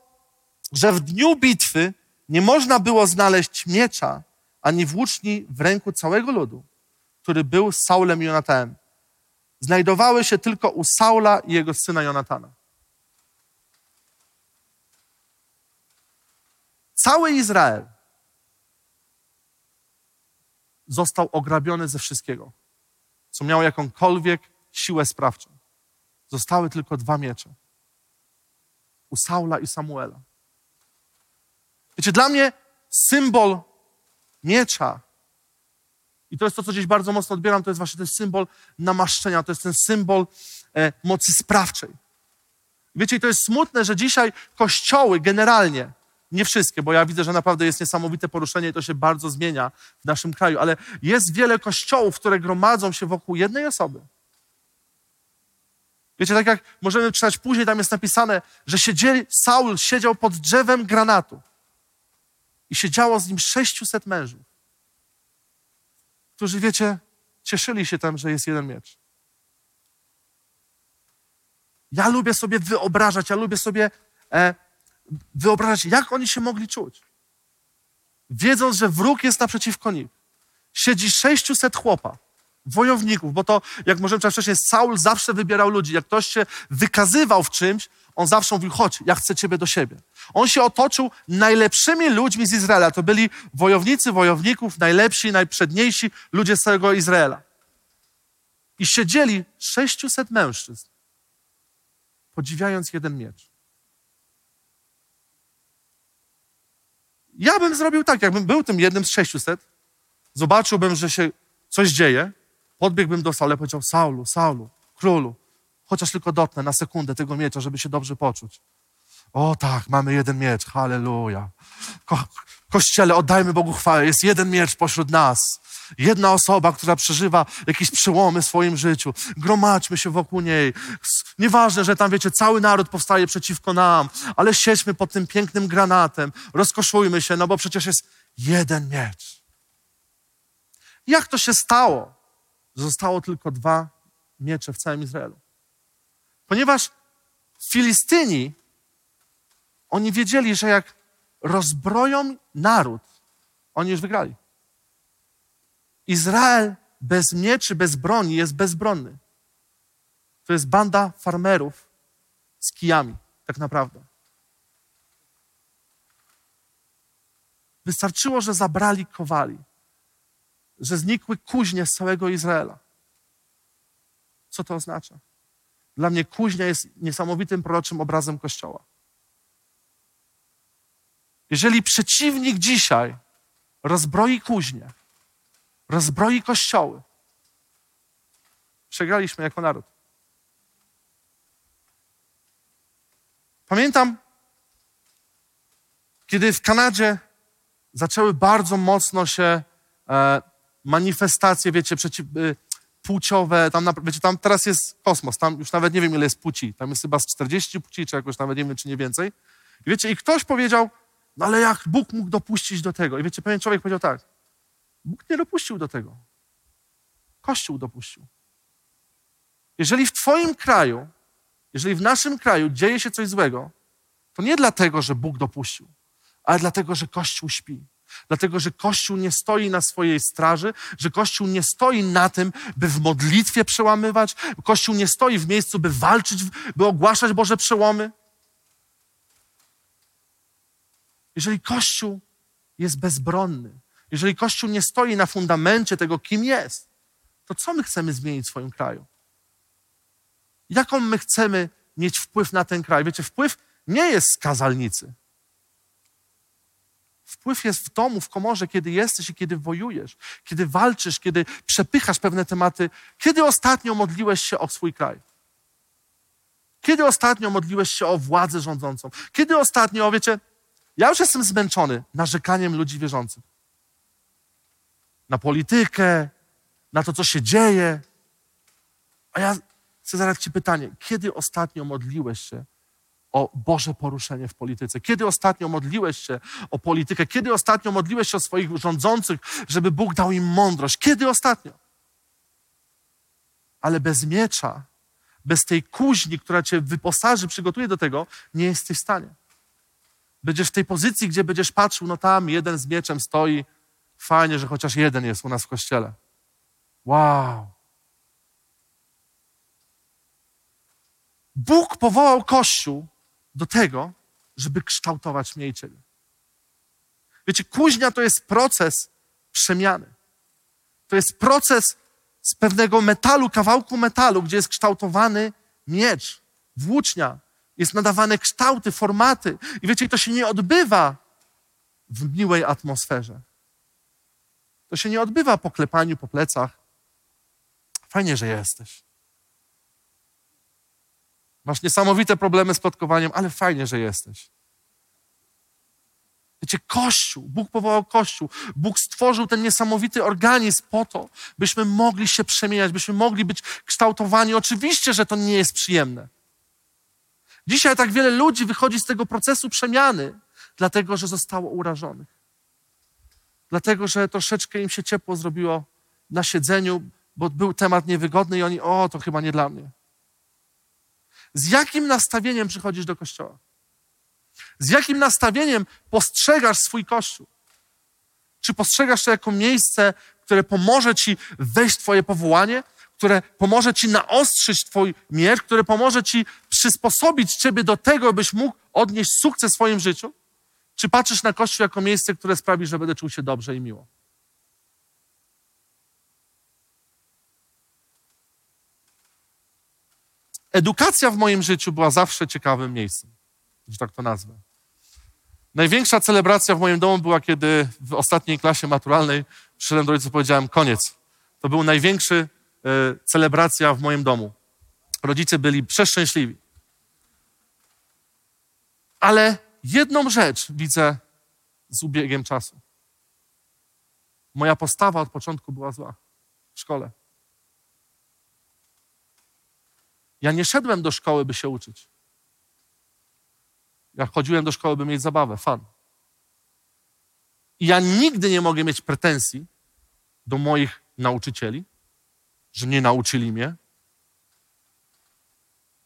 [SPEAKER 2] że w dniu bitwy nie można było znaleźć miecza ani włóczni w ręku całego ludu, który był z Saulem i Jonatanem. Znajdowały się tylko u Saula i jego syna Jonatana. Cały Izrael został ograbiony ze wszystkiego, co miało jakąkolwiek siłę sprawczą. Zostały tylko dwa miecze. U Saula i Samuela. Wiecie, dla mnie symbol miecza, i to jest to, co gdzieś bardzo mocno odbieram, to jest właśnie ten symbol namaszczenia, to jest ten symbol e, mocy sprawczej. Wiecie, i to jest smutne, że dzisiaj kościoły generalnie, nie wszystkie, bo ja widzę, że naprawdę jest niesamowite poruszenie i to się bardzo zmienia w naszym kraju, ale jest wiele kościołów, które gromadzą się wokół jednej osoby. Wiecie, tak jak możemy czytać później, tam jest napisane, że siedzieli, Saul siedział pod drzewem granatu i siedziało z nim 600 mężów, którzy, wiecie, cieszyli się tym, że jest jeden miecz. Ja lubię sobie wyobrażać, ja lubię sobie e, wyobrażać, jak oni się mogli czuć. Wiedząc, że wróg jest naprzeciwko nich. Siedzi 600 chłopa, wojowników, bo to, jak możemy czytać wcześniej, Saul zawsze wybierał ludzi. Jak ktoś się wykazywał w czymś, on zawsze mówił, chodź, ja chcę ciebie do siebie. On się otoczył najlepszymi ludźmi z Izraela. To byli wojownicy, wojowników, najlepsi, najprzedniejsi ludzie z całego Izraela. I siedzieli 600 mężczyzn, podziwiając jeden miecz. Ja bym zrobił tak, jakbym był tym jednym z 600, zobaczyłbym, że się coś dzieje, podbiegłbym do Saula i powiedział, Saulu, Saulu, królu, chociaż tylko dotknę na sekundę tego miecza, żeby się dobrze poczuć. O tak, mamy jeden miecz, halleluja. Kościele, oddajmy Bogu chwałę, jest jeden miecz pośród nas. Jedna osoba, która przeżywa jakieś przełomy w swoim życiu. Gromadźmy się wokół niej. Nieważne, że tam, wiecie, cały naród powstaje przeciwko nam, ale siedźmy pod tym pięknym granatem, rozkoszujmy się, no bo przecież jest jeden miecz. Jak to się stało, że zostało tylko dwa miecze w całym Izraelu? Ponieważ Filistyni, oni wiedzieli, że jak rozbroją naród, oni już wygrali. Izrael bez mieczy, bez broni jest bezbronny. To jest banda farmerów z kijami, tak naprawdę. Wystarczyło, że zabrali kowali, że znikły kuźnie z całego Izraela. Co to oznacza? Dla mnie kuźnia jest niesamowitym proroczym obrazem Kościoła. Jeżeli przeciwnik dzisiaj rozbroi kuźnię, rozbroi kościoły, przegraliśmy jako naród. Pamiętam, kiedy w Kanadzie zaczęły bardzo mocno się e, manifestacje, wiecie, przeciw, e, płciowe, tam, wiecie, tam teraz jest kosmos, tam już nawet nie wiem, ile jest płci, tam jest chyba z 40 płci, czy jakoś nawet nie wiem, czy nie więcej. I wiecie, i ktoś powiedział, no ale jak Bóg mógł dopuścić do tego? I wiecie, pewien człowiek powiedział tak, Bóg nie dopuścił do tego. Kościół dopuścił. Jeżeli w Twoim kraju, jeżeli w naszym kraju dzieje się coś złego, to nie dlatego, że Bóg dopuścił, ale dlatego, że Kościół śpi. Dlatego, że Kościół nie stoi na swojej straży, że Kościół nie stoi na tym, by w modlitwie przełamywać, Kościół nie stoi w miejscu, by walczyć, by ogłaszać Boże przełomy. Jeżeli Kościół jest bezbronny, jeżeli Kościół nie stoi na fundamencie tego, kim jest, to co my chcemy zmienić w swoim kraju? Jaką my chcemy mieć wpływ na ten kraj? Wiecie, wpływ nie jest z kazalnicy. Wpływ jest w domu, w komorze, kiedy jesteś i kiedy wojujesz, kiedy walczysz, kiedy przepychasz pewne tematy. Kiedy ostatnio modliłeś się o swój kraj? Kiedy ostatnio modliłeś się o władzę rządzącą? Kiedy ostatnio, wiecie, ja już jestem zmęczony narzekaniem ludzi wierzących. Na politykę, na to, co się dzieje. A ja chcę zadać Ci pytanie, kiedy ostatnio modliłeś się o Boże poruszenie w polityce? Kiedy ostatnio modliłeś się o politykę? Kiedy ostatnio modliłeś się o swoich rządzących, żeby Bóg dał im mądrość? Kiedy ostatnio? Ale bez miecza, bez tej kuźni, która cię wyposaży, przygotuje do tego, nie jesteś w stanie. Będziesz w tej pozycji, gdzie będziesz patrzył, no tam jeden z mieczem stoi. Fajnie, że chociaż jeden jest u nas w kościele. Wow. Bóg powołał Kościół do tego, żeby kształtować mnie i Ciebie. Wiecie, kuźnia to jest proces przemiany. To jest proces z pewnego metalu, kawałku metalu, gdzie jest kształtowany miecz, włócznia, jest nadawane kształty, formaty. I wiecie, to się nie odbywa w miłej atmosferze. To się nie odbywa po klepaniu po plecach. Fajnie, że jesteś. Masz niesamowite problemy z plotkowaniem, ale fajnie, że jesteś. Wiecie, Kościół, Bóg powołał Kościół, Bóg stworzył ten niesamowity organizm po to, byśmy mogli się przemieniać, byśmy mogli być kształtowani. Oczywiście, że to nie jest przyjemne. Dzisiaj tak wiele ludzi wychodzi z tego procesu przemiany, dlatego że zostało urażonych. Dlatego, że troszeczkę im się ciepło zrobiło na siedzeniu, bo był temat niewygodny i oni, o, to chyba nie dla mnie. Z jakim nastawieniem przychodzisz do kościoła? Z jakim nastawieniem postrzegasz swój kościół? Czy postrzegasz to jako miejsce, które pomoże ci wejść w Twoje powołanie, które pomoże ci naostrzyć Twój miecz, które pomoże ci przysposobić Ciebie do tego, byś mógł odnieść sukces w swoim życiu? Czy patrzysz na Kościół jako miejsce, które sprawi, że będę czuł się dobrze i miło? Edukacja w moim życiu była zawsze ciekawym miejscem, że tak to nazwę. Największa celebracja w moim domu była, kiedy w ostatniej klasie maturalnej przyszedłem do rodziców i powiedziałem koniec. To był największy celebracja w moim domu. Rodzice byli przeszczęśliwi. Ale jedną rzecz widzę z ubiegiem czasu. Moja postawa od początku była zła w szkole. Ja nie szedłem do szkoły, by się uczyć. Ja chodziłem do szkoły, by mieć zabawę, fan. I ja nigdy nie mogę mieć pretensji do moich nauczycieli, że nie nauczyli mnie,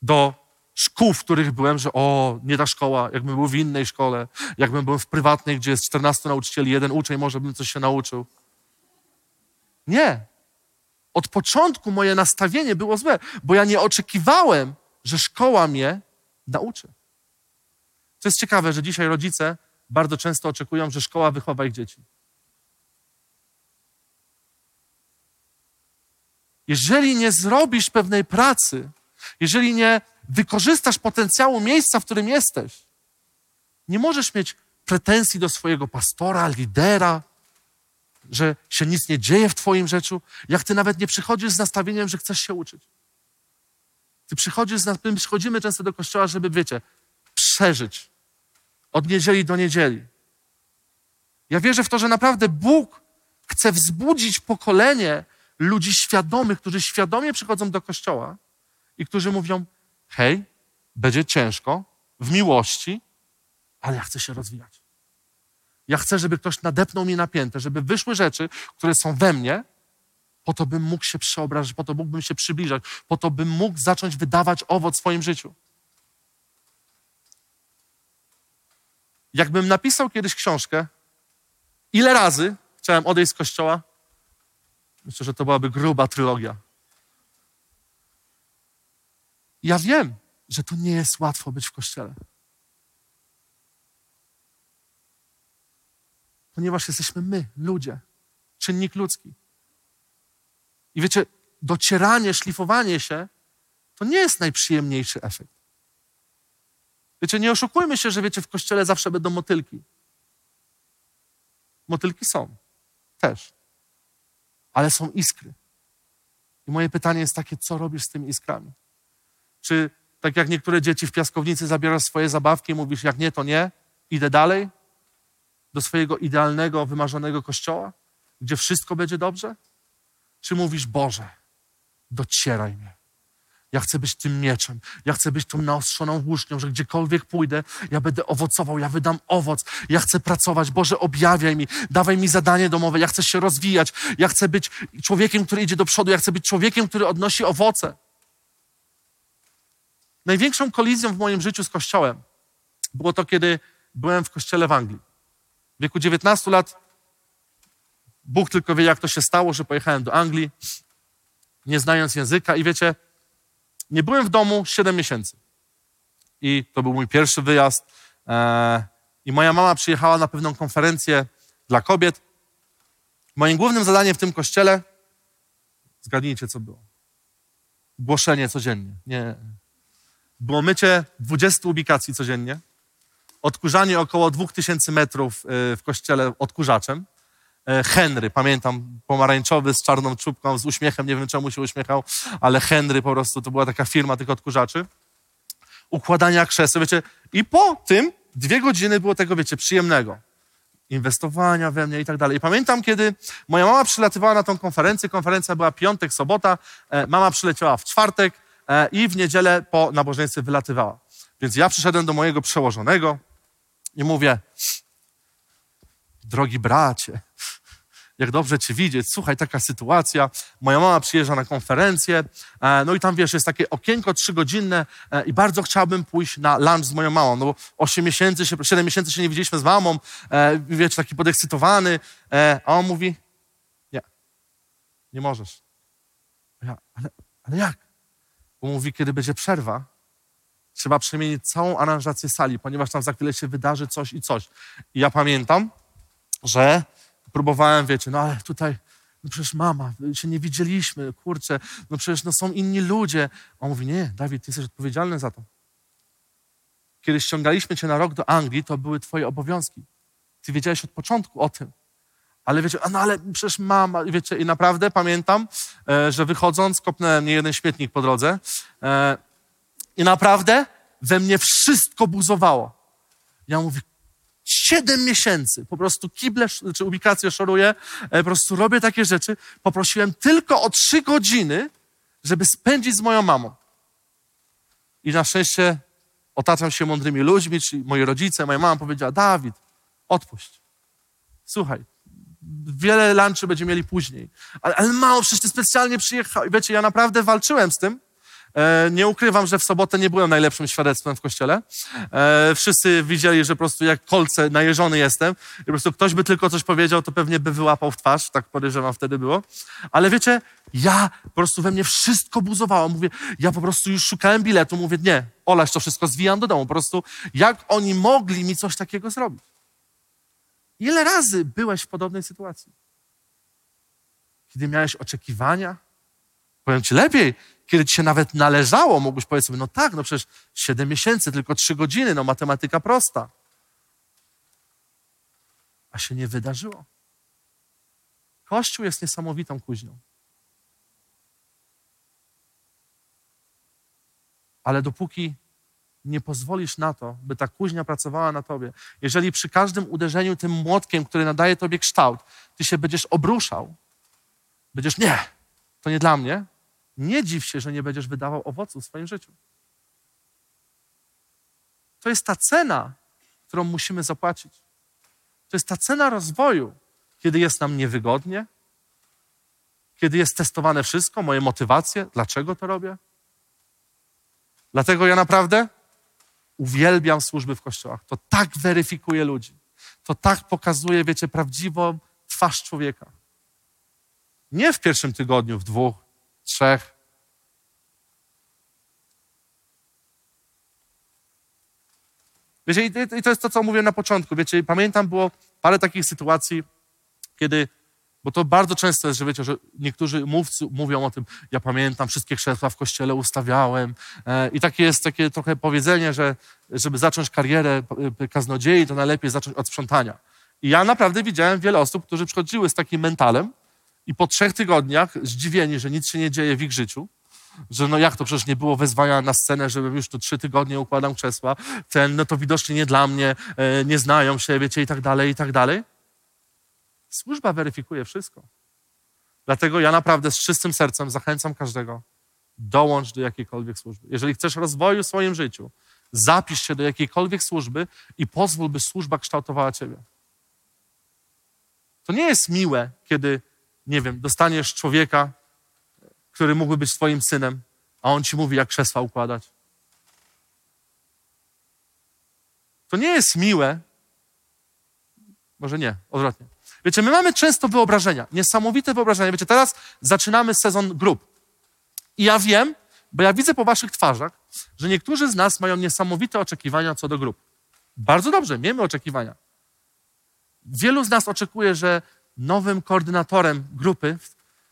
[SPEAKER 2] do szkół, w których byłem, że o, nie ta szkoła, jakbym był w innej szkole, jakbym był w prywatnej, gdzie jest 14 nauczycieli, jeden uczeń, może bym coś się nauczył. Nie. Od początku moje nastawienie było złe, bo ja nie oczekiwałem, że szkoła mnie nauczy. To jest ciekawe, że dzisiaj rodzice bardzo często oczekują, że szkoła wychowa ich dzieci. Jeżeli nie zrobisz pewnej pracy, jeżeli nie wykorzystasz potencjału miejsca, w którym jesteś, nie możesz mieć pretensji do swojego pastora, lidera, że się nic nie dzieje w Twoim życiu, jak Ty nawet nie przychodzisz z nastawieniem, że chcesz się uczyć. Ty przychodzisz, z, my przychodzimy często do kościoła, żeby, wiecie, przeżyć od niedzieli do niedzieli. Ja wierzę w to, że naprawdę Bóg chce wzbudzić pokolenie ludzi świadomych, którzy świadomie przychodzą do kościoła i którzy mówią: Hej, będzie ciężko, w miłości, ale ja chcę się rozwijać. Ja chcę, żeby ktoś nadepnął mi napięte, żeby wyszły rzeczy, które są we mnie, po to bym mógł się przeobrażać, po to mógłbym się przybliżać, po to bym mógł zacząć wydawać owoc w swoim życiu. Jakbym napisał kiedyś książkę, ile razy chciałem odejść z kościoła, myślę, że to byłaby gruba trylogia. Ja wiem, że to nie jest łatwo być w kościele. Ponieważ jesteśmy my, ludzie, czynnik ludzki. I wiecie, docieranie, szlifowanie się to nie jest najprzyjemniejszy efekt. Wiecie, nie oszukujmy się, że wiecie, w kościele zawsze będą motylki. Motylki są. Też. Ale są iskry. I moje pytanie jest takie, co robisz z tymi iskrami? Czy tak jak niektóre dzieci w piaskownicy zabierasz swoje zabawki i mówisz, jak nie, to nie, idę dalej do swojego idealnego, wymarzonego kościoła, gdzie wszystko będzie dobrze? Czy mówisz, Boże, docieraj mnie. Ja chcę być tym mieczem. Ja chcę być tą naostrzoną włócznią, że gdziekolwiek pójdę, ja będę owocował, ja wydam owoc. Ja chcę pracować. Boże, objawiaj mi, dawaj mi zadanie domowe. Ja chcę się rozwijać. Ja chcę być człowiekiem, który idzie do przodu. Ja chcę być człowiekiem, który odnosi owoce. Największą kolizją w moim życiu z Kościołem było to, kiedy byłem w kościele w Anglii. W wieku 19 lat Bóg tylko wie, jak to się stało, że pojechałem do Anglii, nie znając języka. I wiecie, nie byłem w domu 7 miesięcy. I to był mój pierwszy wyjazd. E, I moja mama przyjechała na pewną konferencję dla kobiet. Moim głównym zadaniem w tym kościele, zgadnijcie, co było. Głoszenie codziennie. Nie. Było mycie 20 ubikacji codziennie, odkurzanie około 2000 metrów e, w kościele odkurzaczem. E, Henry, pamiętam, pomarańczowy z czarną czubką, z uśmiechem, nie wiem czemu się uśmiechał, ale Henry po prostu to była taka firma tych odkurzaczy. Układania krzeseł, wiecie, i po tym dwie godziny było tego, wiecie, przyjemnego. Inwestowania we mnie i tak dalej. I pamiętam, kiedy moja mama przylatywała na tą konferencję, konferencja była piątek, sobota, e, mama przyleciała w czwartek e, i w niedzielę po nabożeństwie wylatywała. Więc ja przyszedłem do mojego przełożonego i mówię, drogi bracie, jak dobrze Cię widzieć. Słuchaj, taka sytuacja. Moja mama przyjeżdża na konferencję, e, no i tam wiesz, jest takie okienko trzygodzinne e, i bardzo chciałbym pójść na lunch z moją mamą. No bo 8 miesięcy, się, 7 miesięcy się nie widzieliśmy z mamą, e, wiecie, taki podekscytowany. A on mówi, nie, nie możesz. Ja, ale, ale jak? Bo mówi, kiedy będzie przerwa, trzeba przemienić całą aranżację sali, ponieważ tam za chwilę się wydarzy coś i coś. I ja pamiętam, że próbowałem, wiecie, no ale tutaj, no przecież mama, się nie widzieliśmy, kurczę, no przecież no są inni ludzie. On mówi, nie, Dawid, ty jesteś odpowiedzialny za to. Kiedy ściągaliśmy cię na rok do Anglii, to były twoje obowiązki. Ty wiedziałeś od początku o tym. Ale wiecie, no ale przecież mama, wiecie, i naprawdę pamiętam, e, że wychodząc, kopnąłem nie jeden śmietnik po drodze e, i naprawdę we mnie wszystko buzowało. Ja mówię, siedem miesięcy, po prostu kible, czy ubikację szoruję, e, po prostu robię takie rzeczy. Poprosiłem tylko o trzy godziny, żeby spędzić z moją mamą. I na szczęście otaczam się mądrymi ludźmi, czyli moi rodzice, moja mama powiedziała, Dawid, odpuść. Słuchaj, wiele lunchy będziemy mieli później. Ale, ale mało, przecież ty specjalnie przyjechał. Wiecie, ja naprawdę walczyłem z tym. E, nie ukrywam, że w sobotę nie byłem najlepszym świadectwem w kościele. E, wszyscy widzieli, że po prostu jak kolce najeżony jestem. I po prostu ktoś by tylko coś powiedział, to pewnie by wyłapał w twarz. Tak podejrzewam wtedy było. Ale wiecie, ja po prostu we mnie wszystko buzowało. Mówię, ja po prostu już szukałem biletu. Mówię, nie, olać to wszystko, zwijam do domu. Po prostu jak oni mogli mi coś takiego zrobić? Ile razy byłeś w podobnej sytuacji? Kiedy miałeś oczekiwania? Powiem ci lepiej, kiedy ci się nawet należało, mógłbyś powiedzieć sobie, no tak, no przecież 7 miesięcy, tylko 3 godziny, no matematyka prosta. A się nie wydarzyło. Kościół jest niesamowitą kuźnią. Ale dopóki nie pozwolisz na to, by ta kuźnia pracowała na tobie, jeżeli przy każdym uderzeniu tym młotkiem, który nadaje tobie kształt, ty się będziesz obruszał, będziesz, nie, to nie dla mnie, nie dziw się, że nie będziesz wydawał owoców w swoim życiu. To jest ta cena, którą musimy zapłacić. To jest ta cena rozwoju, kiedy jest nam niewygodnie, kiedy jest testowane wszystko, moje motywacje, dlaczego to robię. Dlatego ja naprawdę uwielbiam służby w kościołach. To tak weryfikuje ludzi. To tak pokazuje, wiecie, prawdziwą twarz człowieka. Nie w pierwszym tygodniu, w dwóch, trzech. Wiecie, i to jest to, co mówiłem na początku. Wiecie, pamiętam, było parę takich sytuacji, kiedy, bo to bardzo często jest, że wiecie, że niektórzy mówcy mówią o tym, ja pamiętam, wszystkie krzesła w kościele ustawiałem. E, I takie jest takie trochę powiedzenie, że żeby zacząć karierę e, kaznodziei, to najlepiej zacząć od sprzątania. I ja naprawdę widziałem wiele osób, którzy przychodziły z takim mentalem, i po trzech tygodniach zdziwieni, że nic się nie dzieje w ich życiu, że no jak to przecież nie było wezwania na scenę, żebym już tu trzy tygodnie układam krzesła, ten, no to widocznie nie dla mnie, e, nie znają się, wiecie, i tak dalej, i tak dalej. Służba weryfikuje wszystko. Dlatego ja naprawdę z czystym sercem zachęcam każdego, dołącz do jakiejkolwiek służby. Jeżeli chcesz rozwoju w swoim życiu, zapisz się do jakiejkolwiek służby i pozwól, by służba kształtowała ciebie. To nie jest miłe, kiedy nie wiem, dostaniesz człowieka, który mógłby być twoim synem, a on ci mówi, jak krzesła układać. To nie jest miłe. Może nie, odwrotnie. Wiecie, my mamy często wyobrażenia, niesamowite wyobrażenia. Wiecie, teraz zaczynamy sezon grup. I ja wiem, bo ja widzę po waszych twarzach, że niektórzy z nas mają niesamowite oczekiwania co do grup. Bardzo dobrze, miejmy oczekiwania. Wielu z nas oczekuje, że nowym koordynatorem grupy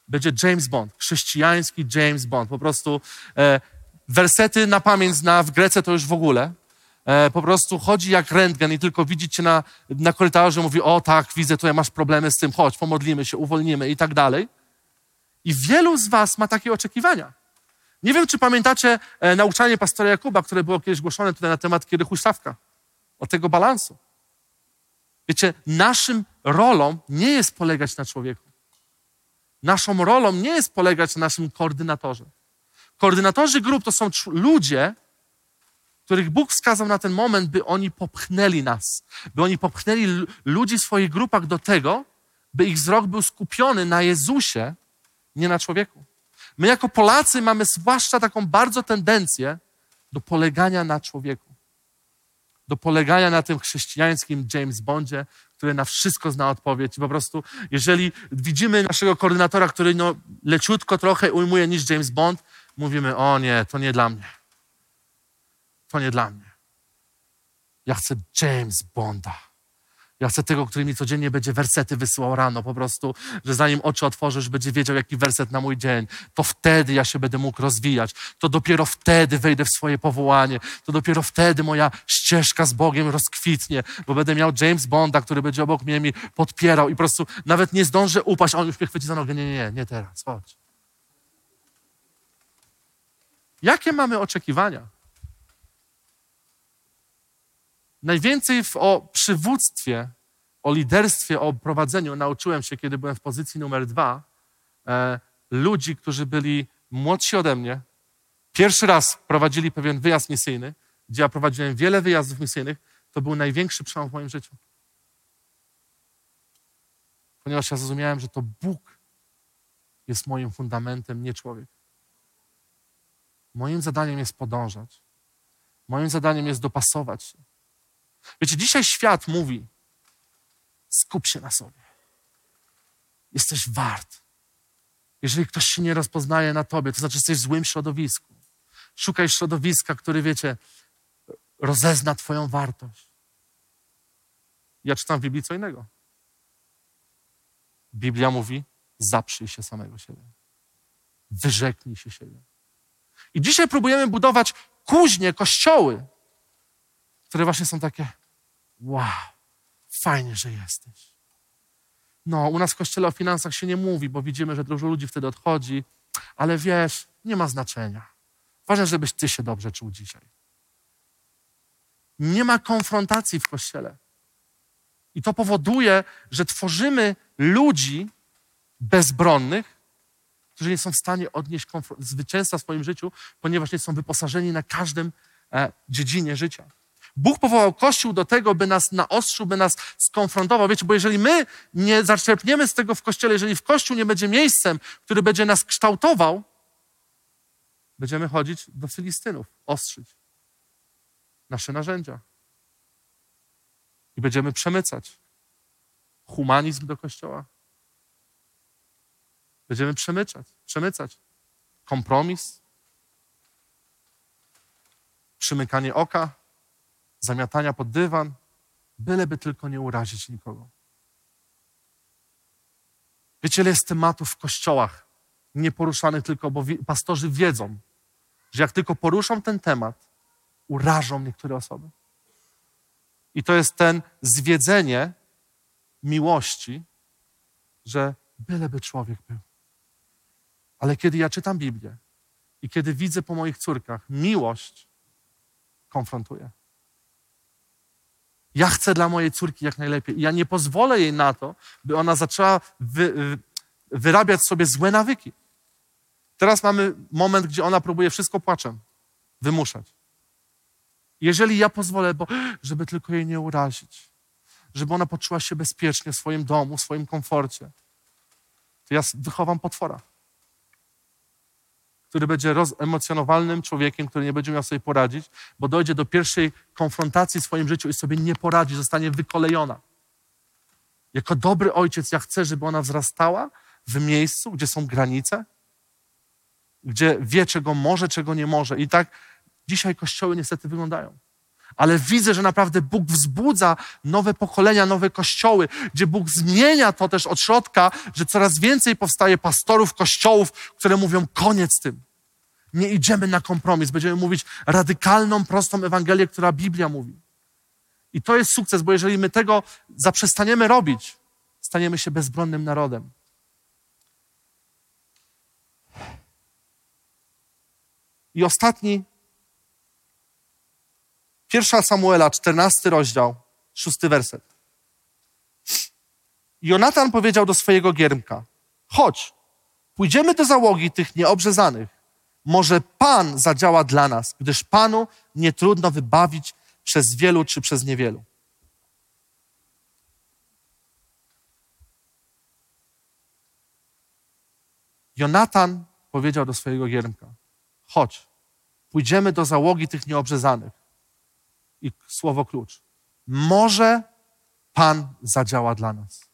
[SPEAKER 2] będzie James Bond, chrześcijański James Bond. Po prostu e, wersety na pamięć zna w Grece to już w ogóle. E, po prostu chodzi jak rentgen i tylko widzi cię na, na korytarzu, mówi, o tak, widzę, tutaj masz problemy z tym, chodź, pomodlimy się, uwolnimy i tak dalej. I wielu z was ma takie oczekiwania. Nie wiem, czy pamiętacie e, nauczanie pastora Jakuba, które było kiedyś głoszone tutaj na temat kiedy huśtawka. O tego balansu. Wiecie, naszym rolą nie jest polegać na człowieku. Naszą rolą nie jest polegać na naszym koordynatorze. Koordynatorzy grup to są ludzie, których Bóg wskazał na ten moment, by oni popchnęli nas, by oni popchnęli ludzi w swoich grupach do tego, by ich wzrok był skupiony na Jezusie, nie na człowieku. My jako Polacy mamy zwłaszcza taką bardzo tendencję do polegania na człowieku. Do polegania na tym chrześcijańskim James Bondzie, który na wszystko zna odpowiedź. Po prostu, jeżeli widzimy naszego koordynatora, który no, leciutko trochę ujmuje niż James Bond, mówimy, o nie, to nie dla mnie. To nie dla mnie. Ja chcę James Bonda. Ja chcę tego, który mi codziennie będzie wersety wysyłał rano, po prostu, że zanim oczy otworzysz, będzie wiedział, jaki werset na mój dzień. To wtedy ja się będę mógł rozwijać. To dopiero wtedy wejdę w swoje powołanie. To dopiero wtedy moja ścieżka z Bogiem rozkwitnie, bo będę miał James Bonda, który będzie obok mnie mi podpierał i po prostu nawet nie zdążę upaść, a on już mnie chwyci za nogę. Nie, nie, nie, nie teraz, chodź. Jakie mamy oczekiwania? Najwięcej w, o przywództwie, o liderstwie, o prowadzeniu nauczyłem się, kiedy byłem w pozycji numer dwa. E, ludzi, którzy byli młodsi ode mnie, pierwszy raz prowadzili pewien wyjazd misyjny, gdzie ja prowadziłem wiele wyjazdów misyjnych, to był największy przełom w moim życiu. Ponieważ ja zrozumiałem, że to Bóg jest moim fundamentem, nie człowiek. Moim zadaniem jest podążać. Moim zadaniem jest dopasować się. Wiecie, dzisiaj świat mówi: skup się na sobie. Jesteś wart. Jeżeli ktoś się nie rozpoznaje na tobie, to znaczy, jesteś w złym środowisku. Szukaj środowiska, który, wiecie, rozezna Twoją wartość. Ja czytam w Biblii co innego. Biblia mówi: zaprzyj się samego siebie. Wyrzeknij się siebie. I dzisiaj próbujemy budować kuźnie, kościoły, które właśnie są takie: wow, fajnie, że jesteś. No, u nas w kościele o finansach się nie mówi, bo widzimy, że dużo ludzi wtedy odchodzi, ale wiesz, nie ma znaczenia. Ważne, żebyś ty się dobrze czuł dzisiaj. Nie ma konfrontacji w kościele. I to powoduje, że tworzymy ludzi bezbronnych, którzy nie są w stanie odnieść zwycięstwa w swoim życiu, ponieważ nie są wyposażeni na każdym e, dziedzinie życia. Bóg powołał Kościół do tego, by nas naostrzył, by nas skonfrontował. Wiecie, bo jeżeli my nie zaczerpniemy z tego w Kościele, jeżeli w Kościół nie będzie miejscem, który będzie nas kształtował, będziemy chodzić do Filistynów, ostrzyć nasze narzędzia. I będziemy przemycać humanizm do Kościoła. Będziemy przemycać, przemycać kompromis, przymykanie oka, zamiatania pod dywan, byleby tylko nie urazić nikogo. Wiecie, ile jest tematów w kościołach nieporuszanych tylko, bo pastorzy wiedzą, że jak tylko poruszą ten temat, urażą niektóre osoby. I to jest ten zwiedzenie miłości, że byleby człowiek był. Ale kiedy ja czytam Biblię i kiedy widzę po moich córkach miłość, konfrontuję. Ja chcę dla mojej córki jak najlepiej. I ja nie pozwolę jej na to, by ona zaczęła wy, wyrabiać sobie złe nawyki. Teraz mamy moment, gdzie ona próbuje wszystko płaczem wymuszać. Jeżeli ja pozwolę, bo żeby tylko jej nie urazić, żeby ona poczuła się bezpiecznie w swoim domu, w swoim komforcie, to ja wychowam potwora który będzie rozemocjonowalnym człowiekiem, który nie będzie miał sobie poradzić, bo dojdzie do pierwszej konfrontacji w swoim życiu i sobie nie poradzi, zostanie wykolejona. Jako dobry ojciec ja chcę, żeby ona wzrastała w miejscu, gdzie są granice, gdzie wie, czego może, czego nie może. I tak dzisiaj kościoły niestety wyglądają. Ale widzę, że naprawdę Bóg wzbudza nowe pokolenia, nowe kościoły, gdzie Bóg zmienia to też od środka, że coraz więcej powstaje pastorów, kościołów, które mówią koniec tym. Nie idziemy na kompromis, będziemy mówić radykalną, prostą Ewangelię, która Biblia mówi. I to jest sukces, bo jeżeli my tego zaprzestaniemy robić, staniemy się bezbronnym narodem. I ostatni Pierwsza Samuela, czternasty rozdział, szósty werset. Jonatan powiedział do swojego giermka, chodź, pójdziemy do załogi tych nieobrzezanych. Może Pan zadziała dla nas, gdyż Panu nie trudno wybawić przez wielu czy przez niewielu. Jonatan powiedział do swojego giermka: Chodź, pójdziemy do załogi tych nieobrzezanych. I słowo klucz. Może Pan zadziała dla nas.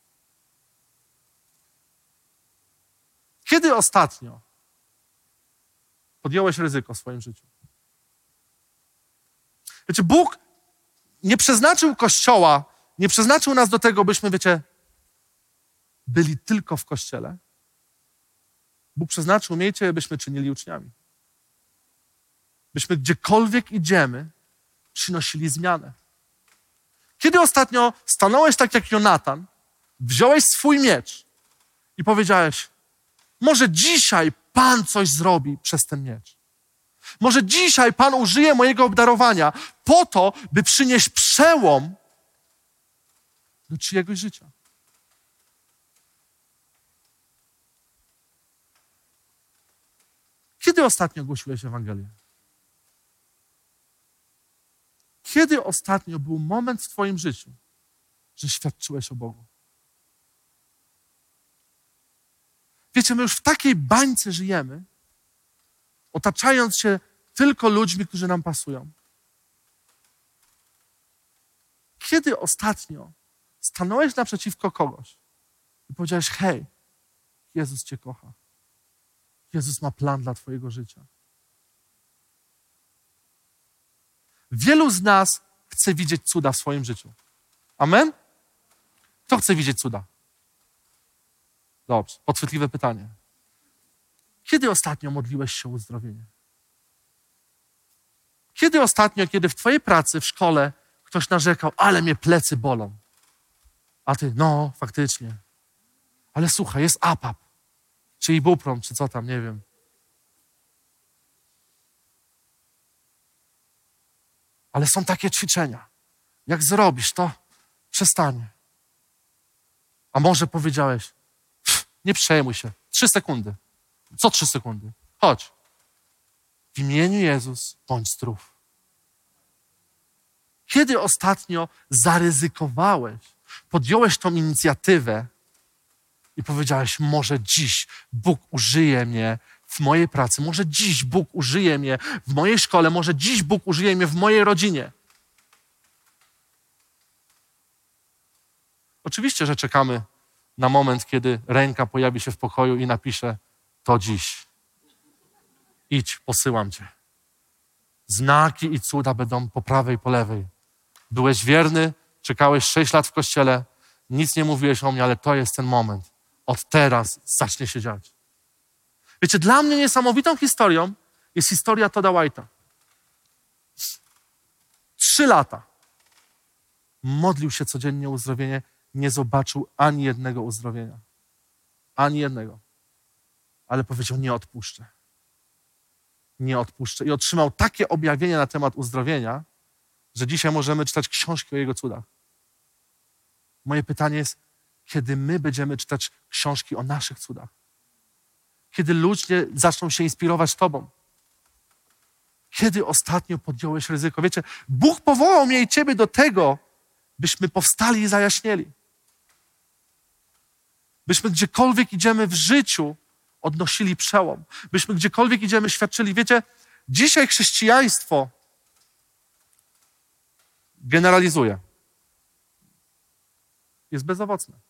[SPEAKER 2] Kiedy ostatnio podjąłeś ryzyko w swoim życiu? Wiecie, Bóg nie przeznaczył Kościoła, nie przeznaczył nas do tego, byśmy, wiecie, byli tylko w Kościele. Bóg przeznaczył mnie byśmy czynili uczniami. Byśmy gdziekolwiek idziemy, przynosili zmianę. Kiedy ostatnio stanąłeś tak jak Jonatan, wziąłeś swój miecz i powiedziałeś, może dzisiaj Pan coś zrobi przez ten miecz. Może dzisiaj Pan użyje mojego obdarowania po to, by przynieść przełom do czyjegoś życia. Kiedy ostatnio głosiłeś Ewangelię? Kiedy ostatnio był moment w Twoim życiu, że świadczyłeś o Bogu? Wiecie, my już w takiej bańce żyjemy, otaczając się tylko ludźmi, którzy nam pasują. Kiedy ostatnio stanąłeś naprzeciwko kogoś i powiedziałeś: Hej, Jezus Cię kocha. Jezus ma plan dla Twojego życia. Wielu z nas chce widzieć cuda w swoim życiu. Amen? Kto chce widzieć cuda? Dobrze, podchwytliwe pytanie. Kiedy ostatnio modliłeś się o uzdrowienie? Kiedy ostatnio, kiedy w Twojej pracy, w szkole ktoś narzekał, ale mnie plecy bolą? A Ty, no, faktycznie. Ale słuchaj, jest APAP, czy ibuprom, czy co tam, nie wiem. Ale są takie ćwiczenia. Jak zrobisz, to przestanie. A może powiedziałeś, nie przejmuj się. Trzy sekundy. Co trzy sekundy? Chodź. W imieniu Jezus bądź zdrów. Kiedy ostatnio zaryzykowałeś, podjąłeś tą inicjatywę i powiedziałeś, może dziś Bóg użyje mnie w mojej pracy, może dziś Bóg użyje mnie w mojej szkole, może dziś Bóg użyje mnie w mojej rodzinie. Oczywiście, że czekamy na moment, kiedy ręka pojawi się w pokoju i napisze: To dziś. Idź, posyłam cię. Znaki i cuda będą po prawej i po lewej. Byłeś wierny, czekałeś sześć lat w kościele, nic nie mówiłeś o mnie, ale to jest ten moment. Od teraz zacznie się dziać. Wiecie, dla mnie niesamowitą historią jest historia Toda White'a. Trzy lata modlił się codziennie o uzdrowienie, nie zobaczył ani jednego uzdrowienia. Ani jednego. Ale powiedział: Nie odpuszczę. Nie odpuszczę. I otrzymał takie objawienie na temat uzdrowienia, że dzisiaj możemy czytać książki o jego cudach. Moje pytanie jest, kiedy my będziemy czytać książki o naszych cudach? Kiedy ludzie zaczną się inspirować Tobą? Kiedy ostatnio podjąłeś ryzyko? Wiecie, Bóg powołał mnie i Ciebie do tego, byśmy powstali i zajaśnieli. Byśmy gdziekolwiek idziemy w życiu, odnosili przełom. Byśmy gdziekolwiek idziemy, świadczyli. Wiecie, dzisiaj chrześcijaństwo generalizuje. Jest bezowocne.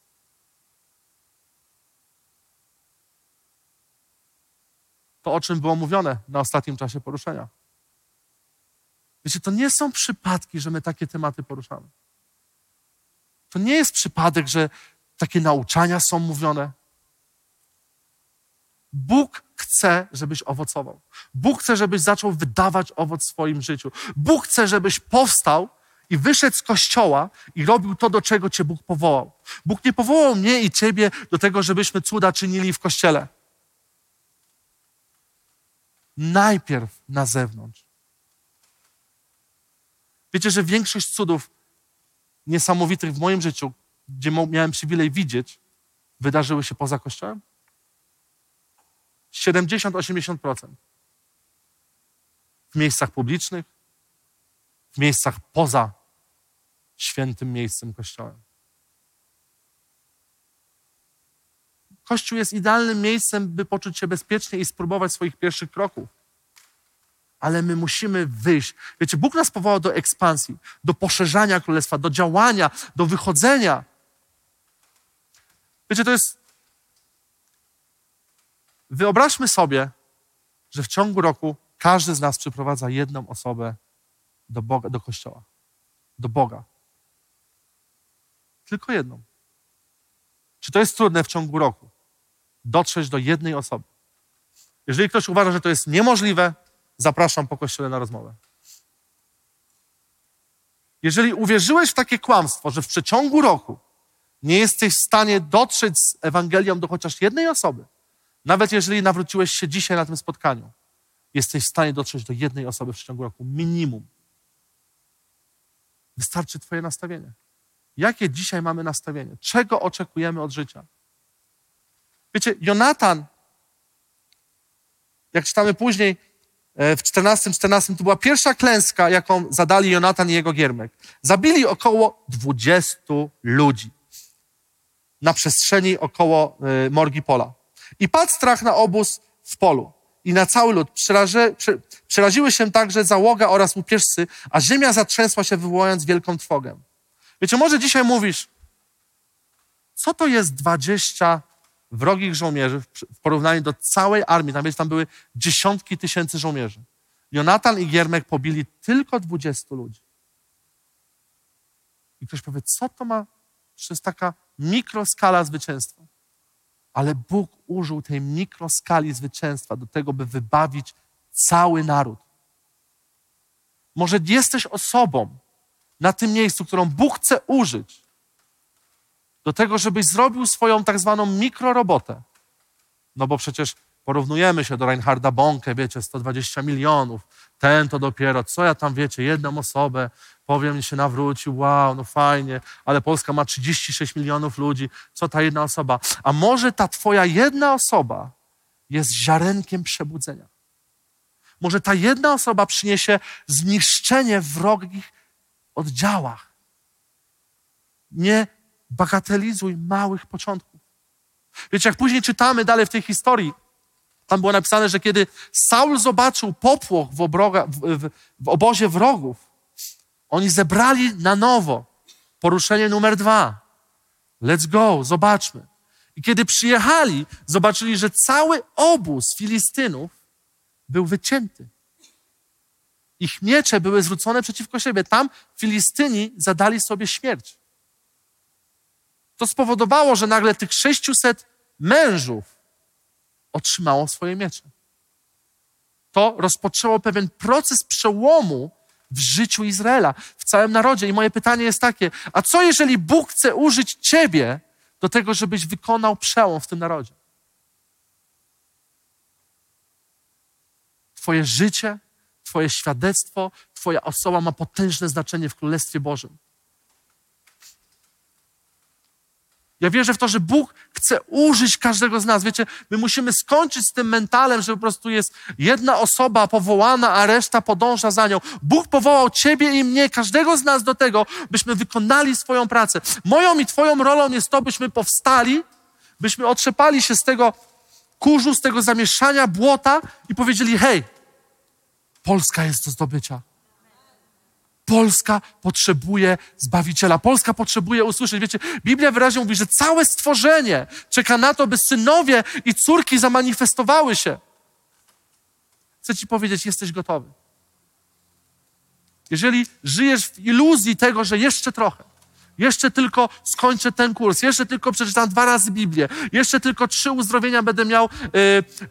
[SPEAKER 2] To, o czym było mówione na ostatnim czasie poruszenia. Wiecie, to nie są przypadki, że my takie tematy poruszamy. To nie jest przypadek, że takie nauczania są mówione. Bóg chce, żebyś owocował. Bóg chce, żebyś zaczął wydawać owoc w swoim życiu. Bóg chce, żebyś powstał i wyszedł z kościoła i robił to, do czego cię Bóg powołał. Bóg nie powołał mnie i ciebie do tego, żebyśmy cuda czynili w kościele. Najpierw na zewnątrz. Wiecie, że większość cudów niesamowitych w moim życiu, gdzie miałem przywilej widzieć, wydarzyły się poza kościołem? 70-80%. W miejscach publicznych, w miejscach poza świętym miejscem kościołem. Kościół jest idealnym miejscem, by poczuć się bezpiecznie i spróbować swoich pierwszych kroków. Ale my musimy wyjść. Wiecie, Bóg nas powołał do ekspansji, do poszerzania królestwa, do działania, do wychodzenia. Wiecie, to jest. Wyobraźmy sobie, że w ciągu roku każdy z nas przyprowadza jedną osobę do Boga, do kościoła, do Boga. Tylko jedną. Czy to jest trudne w ciągu roku? Dotrzeć do jednej osoby. Jeżeli ktoś uważa, że to jest niemożliwe, zapraszam po kościele na rozmowę. Jeżeli uwierzyłeś w takie kłamstwo, że w przeciągu roku nie jesteś w stanie dotrzeć z Ewangelią do chociaż jednej osoby, nawet jeżeli nawróciłeś się dzisiaj na tym spotkaniu, jesteś w stanie dotrzeć do jednej osoby w przeciągu roku, minimum. Wystarczy Twoje nastawienie. Jakie dzisiaj mamy nastawienie? Czego oczekujemy od życia? Wiecie, Jonatan, jak czytamy później e, w 14, 14, to była pierwsza klęska, jaką zadali Jonatan i jego giermek. Zabili około 20 ludzi na przestrzeni około y, morgi pola. I padł strach na obóz w polu i na cały lud. Przeraże, prze, przeraziły się także załoga oraz łupieżcy, a ziemia zatrzęsła się, wywołując wielką trwogę. Wiecie, może dzisiaj mówisz, co to jest 20 wrogich żołnierzy w porównaniu do całej armii? Tam, tam były dziesiątki tysięcy żołnierzy. Jonatan i Giermek pobili tylko 20 ludzi. I ktoś powie, co to ma? To jest taka mikroskala zwycięstwa. Ale Bóg użył tej mikroskali zwycięstwa do tego, by wybawić cały naród. Może jesteś osobą na tym miejscu, którą Bóg chce użyć do tego, żebyś zrobił swoją tak zwaną mikrorobotę. No bo przecież porównujemy się do Reinharda Bonke, wiecie, 120 milionów, ten to dopiero, co ja tam, wiecie, jedną osobę, powiem, się nawrócił, wow, no fajnie, ale Polska ma 36 milionów ludzi, co ta jedna osoba? A może ta twoja jedna osoba jest ziarenkiem przebudzenia? Może ta jedna osoba przyniesie zniszczenie wrogich oddziałach. Nie bagatelizuj małych początków. Wiecie, jak później czytamy dalej w tej historii, tam było napisane, że kiedy Saul zobaczył popłoch w, obroga, w, w, w obozie wrogów, oni zebrali na nowo poruszenie numer dwa. Let's go, zobaczmy. I kiedy przyjechali, zobaczyli, że cały obóz Filistynów był wycięty. Ich miecze były zwrócone przeciwko siebie. Tam Filistyni zadali sobie śmierć. To spowodowało, że nagle tych 600 mężów otrzymało swoje miecze. To rozpoczęło pewien proces przełomu w życiu Izraela, w całym narodzie. I moje pytanie jest takie: a co jeżeli Bóg chce użyć Ciebie do tego, żebyś wykonał przełom w tym narodzie? Twoje życie, Twoje świadectwo, Twoja osoba ma potężne znaczenie w Królestwie Bożym. Ja wierzę w to, że Bóg chce użyć każdego z nas. Wiecie, my musimy skończyć z tym mentalem, że po prostu jest jedna osoba powołana, a reszta podąża za nią. Bóg powołał ciebie i mnie, każdego z nas do tego, byśmy wykonali swoją pracę. Moją i twoją rolą jest to, byśmy powstali, byśmy otrzepali się z tego kurzu, z tego zamieszania, błota i powiedzieli, hej, Polska jest do zdobycia. Polska potrzebuje Zbawiciela. Polska potrzebuje usłyszeć. Wiecie, Biblia wyraźnie mówi, że całe stworzenie czeka na to, by synowie i córki zamanifestowały się. Chcę Ci powiedzieć, jesteś gotowy. Jeżeli żyjesz w iluzji tego, że jeszcze trochę, jeszcze tylko skończę ten kurs, jeszcze tylko przeczytam dwa razy Biblię, jeszcze tylko trzy uzdrowienia będę miał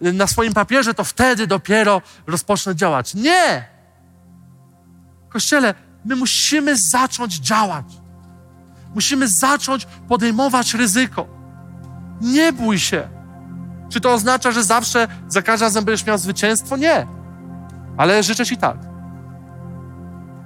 [SPEAKER 2] yy, na swoim papierze, to wtedy dopiero rozpocznę działać. Nie! Kościele, my musimy zacząć działać. Musimy zacząć podejmować ryzyko. Nie bój się. Czy to oznacza, że zawsze za każdym razem będziesz miał zwycięstwo? Nie. Ale życzę Ci tak.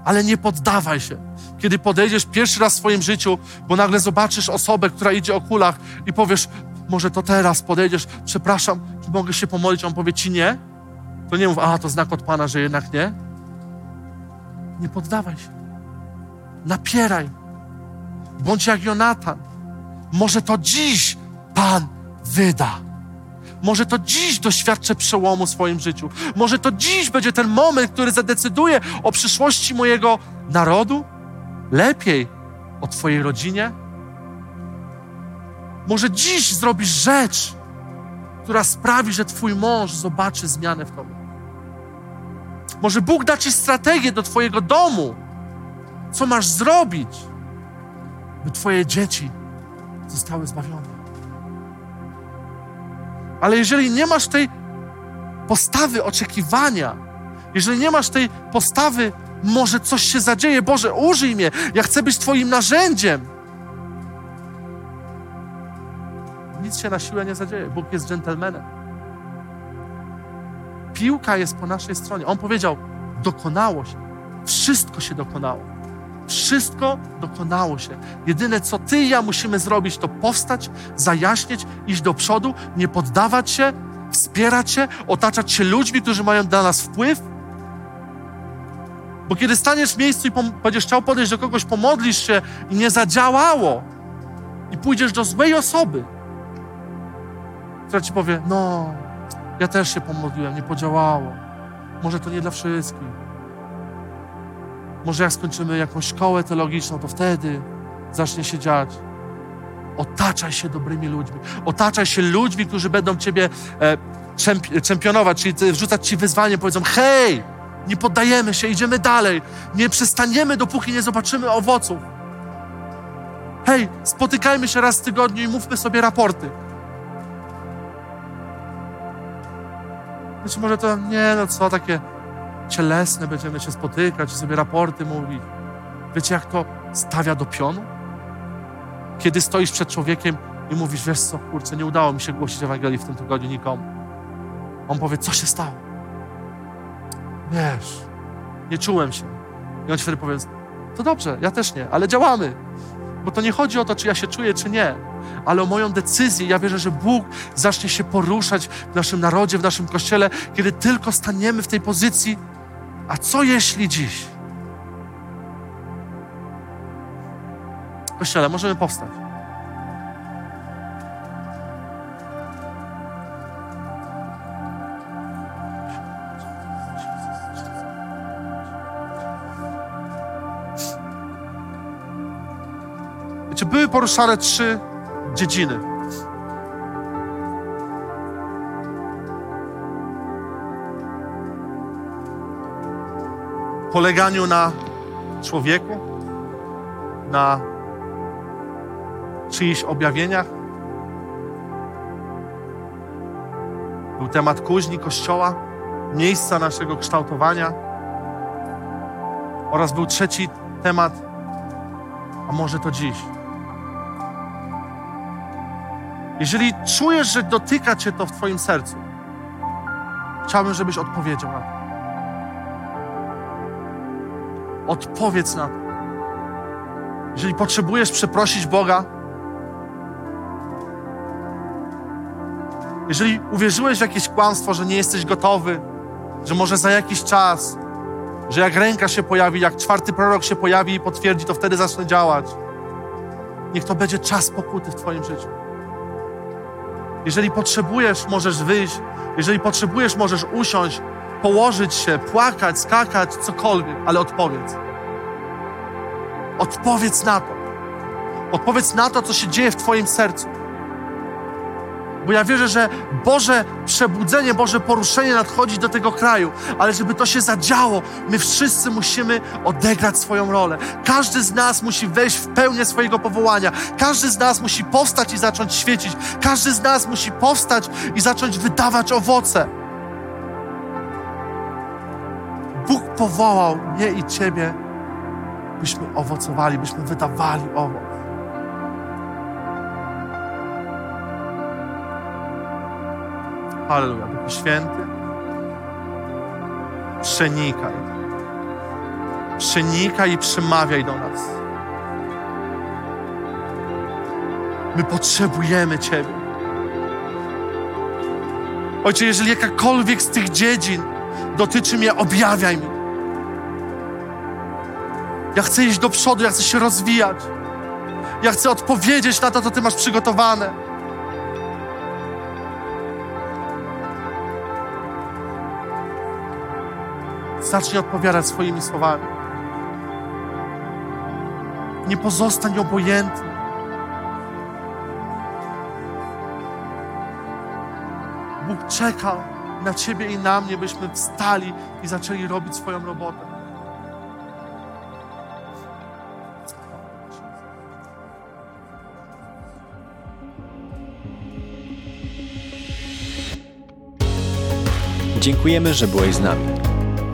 [SPEAKER 2] Ale nie poddawaj się. Kiedy podejdziesz pierwszy raz w swoim życiu, bo nagle zobaczysz osobę, która idzie o kulach i powiesz, może to teraz podejdziesz, przepraszam, mogę się pomodlić? On powie Ci nie? To nie mów, a to znak od Pana, że jednak nie. Nie poddawaj się. Napieraj. Bądź jak Jonatan. Może to dziś Pan wyda. Może to dziś doświadczę przełomu w swoim życiu. Może to dziś będzie ten moment, który zadecyduje o przyszłości mojego narodu, lepiej o Twojej rodzinie. Może dziś zrobisz rzecz, która sprawi, że Twój mąż zobaczy zmianę w Tobie. Może Bóg da Ci strategię do Twojego domu, co masz zrobić, by Twoje dzieci zostały zbawione. Ale jeżeli nie masz tej postawy oczekiwania, jeżeli nie masz tej postawy, może coś się zadzieje, Boże, użyj mnie, ja chcę być Twoim narzędziem. Nic się na siłę nie zadzieje. Bóg jest dżentelmenem. Piłka jest po naszej stronie. On powiedział: dokonało się. Wszystko się dokonało. Wszystko dokonało się. Jedyne, co ty i ja musimy zrobić, to powstać, zajaśnieć, iść do przodu, nie poddawać się, wspierać się, otaczać się ludźmi, którzy mają dla nas wpływ. Bo kiedy staniesz w miejscu i będziesz chciał podejść do kogoś, pomodlisz się i nie zadziałało, i pójdziesz do złej osoby, która ci powie: No, ja też się pomodliłem, nie podziałało. Może to nie dla wszystkich. Może jak skończymy jakąś szkołę teologiczną, to wtedy zacznie się dziać. Otaczaj się dobrymi ludźmi. Otaczaj się ludźmi, którzy będą ciebie e, czemp- czempionować, czyli wrzucać ci wyzwanie, powiedzą: hej, nie poddajemy się, idziemy dalej. Nie przestaniemy, dopóki nie zobaczymy owoców. Hej, spotykajmy się raz w tygodniu i mówmy sobie raporty. Znaczy może to, nie no co, takie cielesne, będziemy się spotykać sobie raporty mówić. Wiecie, jak to stawia do pionu? Kiedy stoisz przed człowiekiem i mówisz, wiesz co, kurczę, nie udało mi się głosić Ewangelii w tym tygodniu nikomu. On powie, co się stało? Wiesz, nie czułem się. I on wtedy powie, to dobrze, ja też nie, ale działamy. Bo to nie chodzi o to, czy ja się czuję, czy nie, ale o moją decyzję. Ja wierzę, że Bóg zacznie się poruszać w naszym narodzie, w naszym kościele, kiedy tylko staniemy w tej pozycji. A co jeśli dziś? Kościele, możemy powstać. Były poruszane trzy dziedziny. Poleganiu na człowieku, na czyichś objawieniach. Był temat kuźni Kościoła, miejsca naszego kształtowania. Oraz był trzeci temat, a może to dziś. Jeżeli czujesz, że dotyka Cię to w Twoim sercu, chciałbym, żebyś odpowiedział na to. Odpowiedz na to. Jeżeli potrzebujesz przeprosić Boga, jeżeli uwierzyłeś w jakieś kłamstwo, że nie jesteś gotowy, że może za jakiś czas, że jak ręka się pojawi, jak czwarty prorok się pojawi i potwierdzi, to wtedy zacznę działać. Niech to będzie czas pokuty w Twoim życiu. Jeżeli potrzebujesz, możesz wyjść. Jeżeli potrzebujesz, możesz usiąść, położyć się, płakać, skakać, cokolwiek, ale odpowiedz. Odpowiedz na to. Odpowiedz na to, co się dzieje w Twoim sercu. Bo ja wierzę, że Boże przebudzenie, Boże poruszenie nadchodzi do tego kraju, ale żeby to się zadziało, my wszyscy musimy odegrać swoją rolę. Każdy z nas musi wejść w pełnię swojego powołania. Każdy z nas musi powstać i zacząć świecić. Każdy z nas musi powstać i zacząć wydawać owoce. Bóg powołał mnie i Ciebie, byśmy owocowali, byśmy wydawali owoc. Halleluja. Duchu Święty, przenikaj. Przenikaj i przemawiaj do nas. My potrzebujemy Ciebie. Ojcze, jeżeli jakakolwiek z tych dziedzin dotyczy mnie, objawiaj mi. Ja chcę iść do przodu, ja chcę się rozwijać. Ja chcę odpowiedzieć na to, co Ty masz przygotowane. Zacznij odpowiadać swoimi słowami. Nie pozostań obojętny. Bóg czekał na Ciebie i na mnie, byśmy wstali i zaczęli robić swoją robotę.
[SPEAKER 1] Dziękujemy, że byłeś z nami.